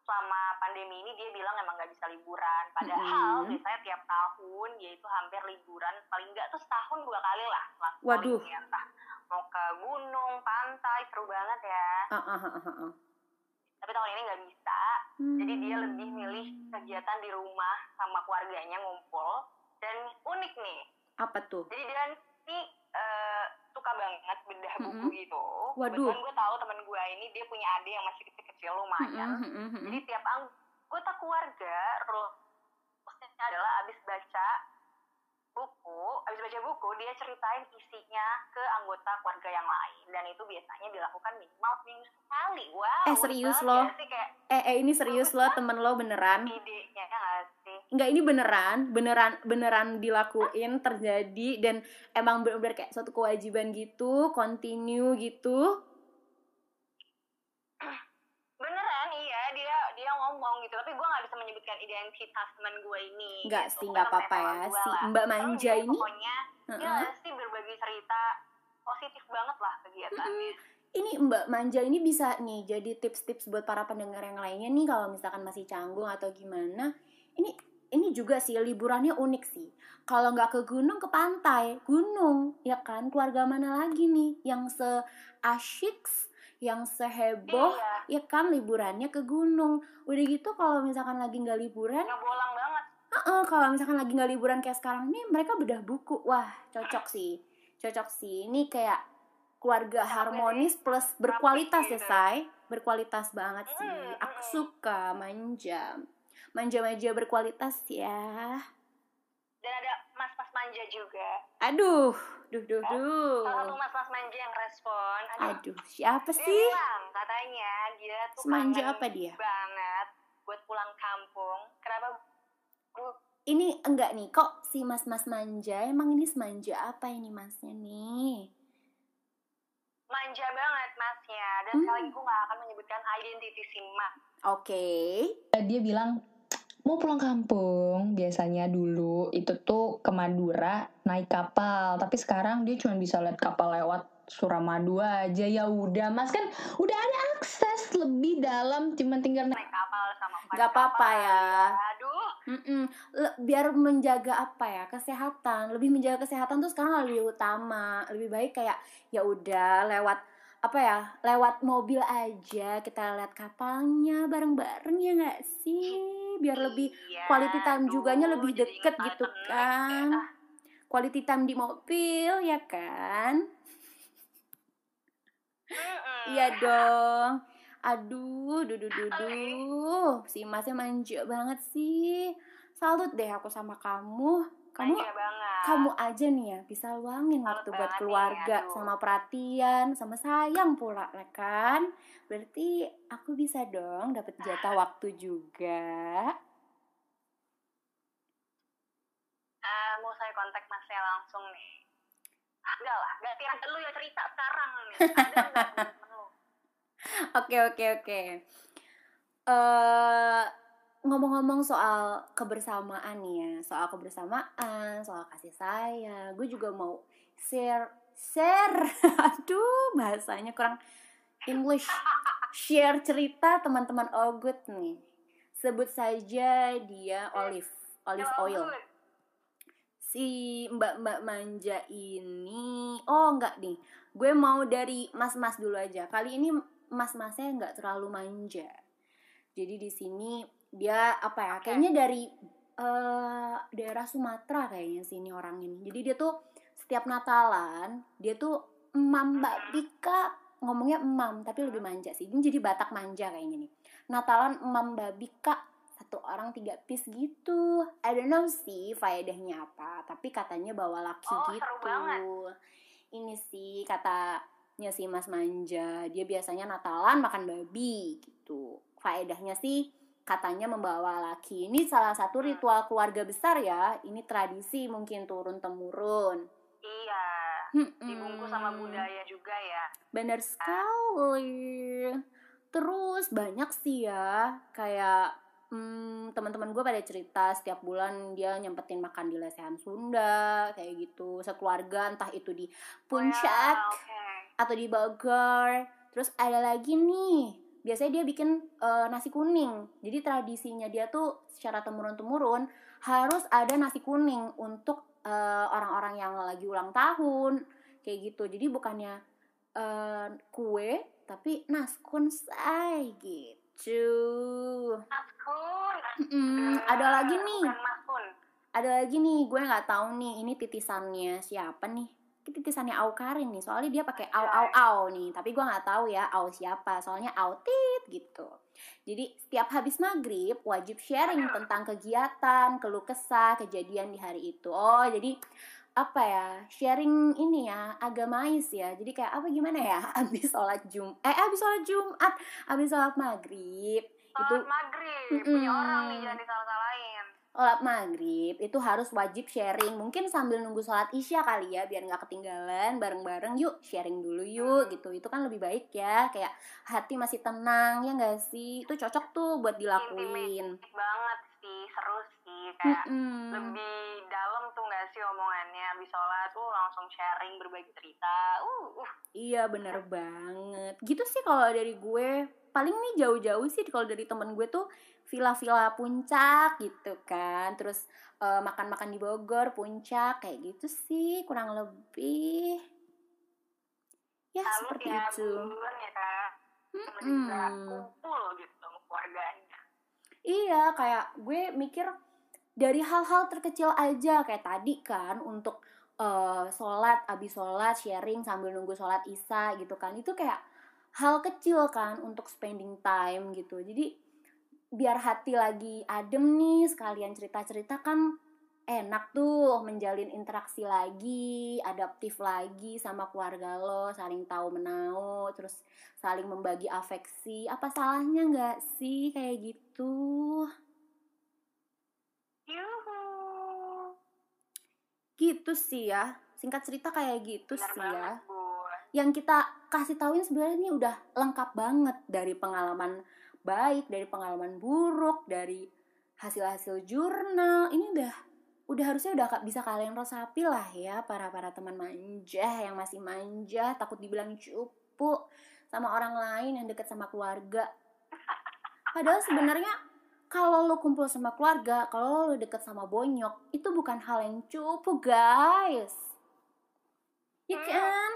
S3: selama pandemi ini dia bilang emang nggak bisa liburan padahal
S4: Mm-mm.
S3: biasanya tiap tahun dia itu hampir liburan paling nggak tuh setahun dua kali lah
S4: Waduh.
S3: palingnya. entah mau ke gunung pantai seru banget ya
S4: Ah, ah, ah, ah, ah.
S3: tapi tahun ini nggak bisa jadi dia
S4: Hmm.
S3: lebih milih kegiatan di rumah sama keluarganya ngumpul dan unik nih
S4: apa tuh
S3: jadi dia ini eh, suka banget bedah buku
S4: Mm-mm.
S3: gitu
S4: Waduh.
S3: kebetulan gue tahu temen gue ini dia punya adik yang masih kecil-kecil lumayan
S4: mm-mm, mm-mm.
S3: jadi tiap anggota keluarga rulesnya adalah abis baca buku abis baca buku dia ceritain isinya ke anggota keluarga yang lain. Dan itu biasanya dilakukan minimal seminggu sekali. Wow
S4: Eh, serius loh?
S3: ya. Sih kayak
S4: eh eh ini serius lo temen lo beneran?
S3: idenya ya nggak sih?
S4: Enggak ini beneran beneran beneran dilakuin terjadi dan emang bener-bener kayak suatu kewajiban gitu continue gitu
S3: beneran iya dia dia ngomong gitu tapi gue nggak bisa menyebutkan identitas teman gue ini
S4: Enggak
S3: gitu.
S4: sih nggak apa-apa ya. si
S3: lah.
S4: Mbak Manja ini
S3: pokoknya dia
S4: Heeh.
S3: sih berbagi cerita positif banget lah kegiatannya
S4: ini Mbak Manja ini bisa nih jadi tips-tips buat para pendengar yang lainnya nih kalau misalkan masih canggung atau gimana. Ini ini juga sih liburannya unik sih. Kalau nggak ke gunung ke pantai. Gunung ya kan? Keluarga mana lagi nih yang se asyik yang seheboh
S3: iya.
S4: ya kan liburannya ke gunung. Udah gitu kalau misalkan lagi nggak liburan
S3: ngebolang banget.
S4: Heeh, kalau misalkan lagi nggak liburan kayak sekarang nih mereka bedah buku. Wah cocok sih. Cocok sih. Ini kayak keluarga
S3: Capek
S4: harmonis plus berkualitas ya
S3: gitu.
S4: say berkualitas banget sih.
S3: Mm,
S4: aku suka manja. Manja-manja berkualitas ya.
S3: Dan ada mas-mas manja juga.
S4: Aduh duh duh
S3: salah
S4: duh.
S3: satu mas-mas manja yang respon aduh,
S4: aduh siapa
S3: dia
S4: sih?
S3: bilang katanya. Dia tuh
S4: Semanja apa dia?
S3: banget buat pulang kampung. Kenapa bu?
S4: Ini enggak nih kok si mas-mas manja emang ini semanja apa ini masnya nih?
S3: Manja banget masnya. Dan
S4: Hmm.
S3: sekali lagi gue gak akan menyebutkan identitas si mas.
S4: Oke.
S1: Dia bilang mau pulang kampung biasanya dulu itu tuh ke Madura naik kapal. Tapi sekarang dia cuma bisa lihat kapal lewat Suramadu aja. Ya udah mas. Kan udah ada akses lebih dalam cuma tinggal naik
S3: kapal sama
S4: Gak apa-apa ya.
S3: aduh.
S4: Mm-mm. Le- biar menjaga apa ya kesehatan. Lebih menjaga kesehatan tuh sekarang lebih utama. Lebih baik kayak ya udah lewat apa ya lewat mobil aja kita lihat kapalnya bareng-bareng ya nggak sih? Biar lebih
S3: Iya,
S4: quality time
S3: aduh,
S4: juganya lebih deket gitu
S3: banget
S4: kan?
S3: Ah,
S4: quality time di mobil ya kan? Iya dong. Aduh duh duh duh duh si masnya manja banget sih. Salut deh aku sama kamu kamu
S3: banget.
S4: kamu aja nih ya bisa luangin
S3: Salut
S4: waktu buat
S3: nih,
S4: keluarga sama perhatian sama sayang pula ya kan? Berarti aku bisa dong dapat jatah waktu juga.
S3: Ah, mau saya kontak masnya langsung nih? Ah, enggak lah gantian lu yang cerita sekarang nih. Ada
S4: oke oke oke. Eh ngomong-ngomong soal kebersamaan nih ya soal kebersamaan soal kasih sayang gue juga mau share share aduh bahasanya kurang English. Share cerita teman-teman Ogut nih. Sebut saja dia Olive, olive oil. Si mbak-mbak manja ini, oh enggak nih, gue mau dari mas-mas dulu aja. Kali ini mas-masnya nggak terlalu manja. Jadi di sini dia apa ya? Kayaknya dari eh, daerah Sumatera kayaknya sini orang ini. Jadi dia tuh setiap Natalan dia tuh emam Mbak Bika ngomongnya emam tapi lebih manja sih. Ini jadi Batak manja kayaknya nih. Natalan emam Mbak Bika satu orang tiga piece gitu. I don't know sih faedahnya apa, tapi katanya bawa laki
S3: Oh, seru
S4: gitu.
S3: banget.
S4: Ini sih katanya si Mas Manja, dia biasanya Natalan makan babi gitu. Faedahnya sih katanya membawa laki. Ini salah satu ritual keluarga besar ya. Ini tradisi mungkin turun temurun.
S3: Iya.
S4: Hmm,
S3: Dibungkus sama budaya juga ya.
S4: Bener sekali. Terus banyak sih ya, kayak hmm, teman-teman gue pada cerita setiap bulan dia nyempetin makan di lesehan Sunda, kayak gitu. Sekeluarga entah itu di Puncak
S3: oke.
S4: atau di Bogor. Terus ada lagi nih, biasanya dia bikin eh, nasi kuning. Jadi tradisinya dia tuh secara temurun-temurun harus ada nasi kuning untuk eh, orang-orang yang lagi ulang tahun, kayak gitu. Jadi bukannya eh, kue, tapi naskun say gitu. Mm-mm, ada lagi nih ada lagi nih gue nggak tahu nih ini titisannya siapa nih titisannya Au Karin nih. Soalnya dia pakai au au au nih. Tapi gue nggak tahu ya au siapa. Soalnya autit gitu. Jadi setiap habis maghrib wajib sharing tentang kegiatan keluh kesah kejadian di hari itu. Oh jadi apa ya sharing ini ya agamais ya. Jadi kayak apa gimana ya? Habis sholat jum eh habis sholat jumat habis sholat maghrib itu
S3: Sholat maghrib. Punya
S4: Mm-mm.
S3: orang nih jangan disalah-salahin.
S4: Sholat maghrib itu harus wajib sharing mungkin sambil nunggu sholat isya kali ya biar nggak ketinggalan bareng-bareng yuk sharing dulu yuk gitu itu kan lebih baik ya kayak hati masih tenang ya nggak sih itu cocok tuh buat dilakuin
S3: Baik banget sih, seru sih. Kayak
S4: Mm-mm.
S3: lebih dalam tuh gak sih omongannya habis sholat tuh sharing berbagi cerita. Uh, uh.
S4: iya bener banget. Gitu sih kalau dari gue. Paling nih jauh-jauh sih kalau dari temen gue tuh villa-villa puncak gitu kan. Terus eh, makan-makan di Bogor puncak kayak gitu sih kurang lebih. Ya
S3: salut
S4: seperti
S3: ya
S4: itu.
S3: Bulan ya kak. Kumpul gitu keluarganya.
S4: Iya, kayak gue mikir dari hal-hal terkecil aja. Kayak tadi kan untuk eh, sholat, abis sholat, sharing sambil nunggu sholat isya gitu kan. Itu kayak hal kecil kan untuk spending time gitu. Jadi biar hati lagi adem nih sekalian cerita-cerita kan enak tuh menjalin interaksi lagi, adaptif lagi sama keluarga lo, saling tahu menau, terus saling membagi afeksi. Apa salahnya nggak sih kayak gitu?
S3: yuhu
S4: Gitu sih ya. Singkat cerita kayak gitu
S3: benar
S4: sih ya.
S3: bu
S4: Yang kita kasih tauin sebenarnya ini udah lengkap banget dari pengalaman baik, dari pengalaman buruk, dari hasil-hasil jurnal. Ini udah udah harusnya udah bisa kalian resapi lah ya para para teman manja yang masih manja takut dibilang cupu sama orang lain yang deket sama keluarga padahal sebenarnya kalau lo kumpul sama keluarga kalau lo deket sama bonyok itu bukan hal yang cupu guys ya
S3: Hmm.
S4: kan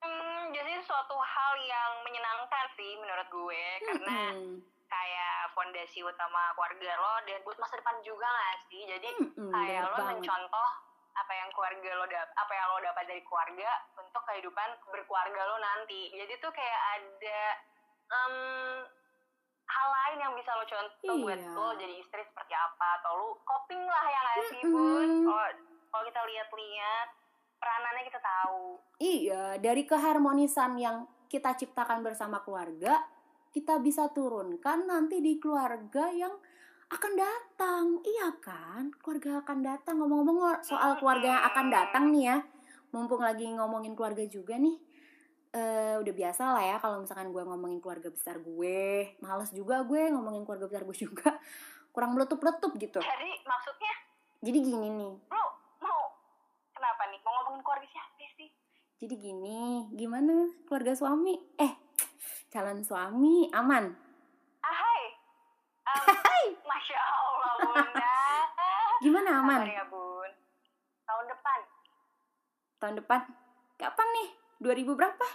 S3: hmm, jadi suatu hal yang menyenangkan sih menurut gue karena
S4: Mm-mm.
S3: kayak fondasi utama keluarga lo dan buat masa depan juga gak sih jadi
S4: Mm-mm,
S3: kayak lo
S4: banget.
S3: mencontoh apa yang keluarga lo dap apa yang lo dapat dari keluarga untuk kehidupan berkeluarga lo nanti jadi tuh kayak ada em, hal lain yang bisa lo contoh buat
S4: Iya.
S3: lo jadi istri seperti apa atau lo coping lah yang nggak sih bun kalau kalau kita lihat-lihat peranannya kita tahu
S4: Iya, dari keharmonisan yang kita ciptakan bersama keluarga, kita bisa turunkan nanti di keluarga yang akan datang. Iya kan? Keluarga akan datang. Ngomong-ngomong soal keluarga yang akan datang nih ya. Mumpung lagi ngomongin keluarga juga nih. Eh udah biasa lah ya kalau misalkan gue ngomongin keluarga besar gue. Males juga gue ngomongin keluarga besar gue juga. Kurang meletup-letup gitu.
S3: jadi maksudnya
S4: Jadi gini nih.
S3: lo mau kenapa nih mau ngomongin keluarga siapa sih
S4: Jadi gini, gimana keluarga suami? Eh, calon suami aman
S3: Ahai. Um, Masya Allah, Bunda.
S4: gimana aman
S3: Sabar ya, Bun. Tahun depan.
S4: tahun depan kapan nih 2000 berapa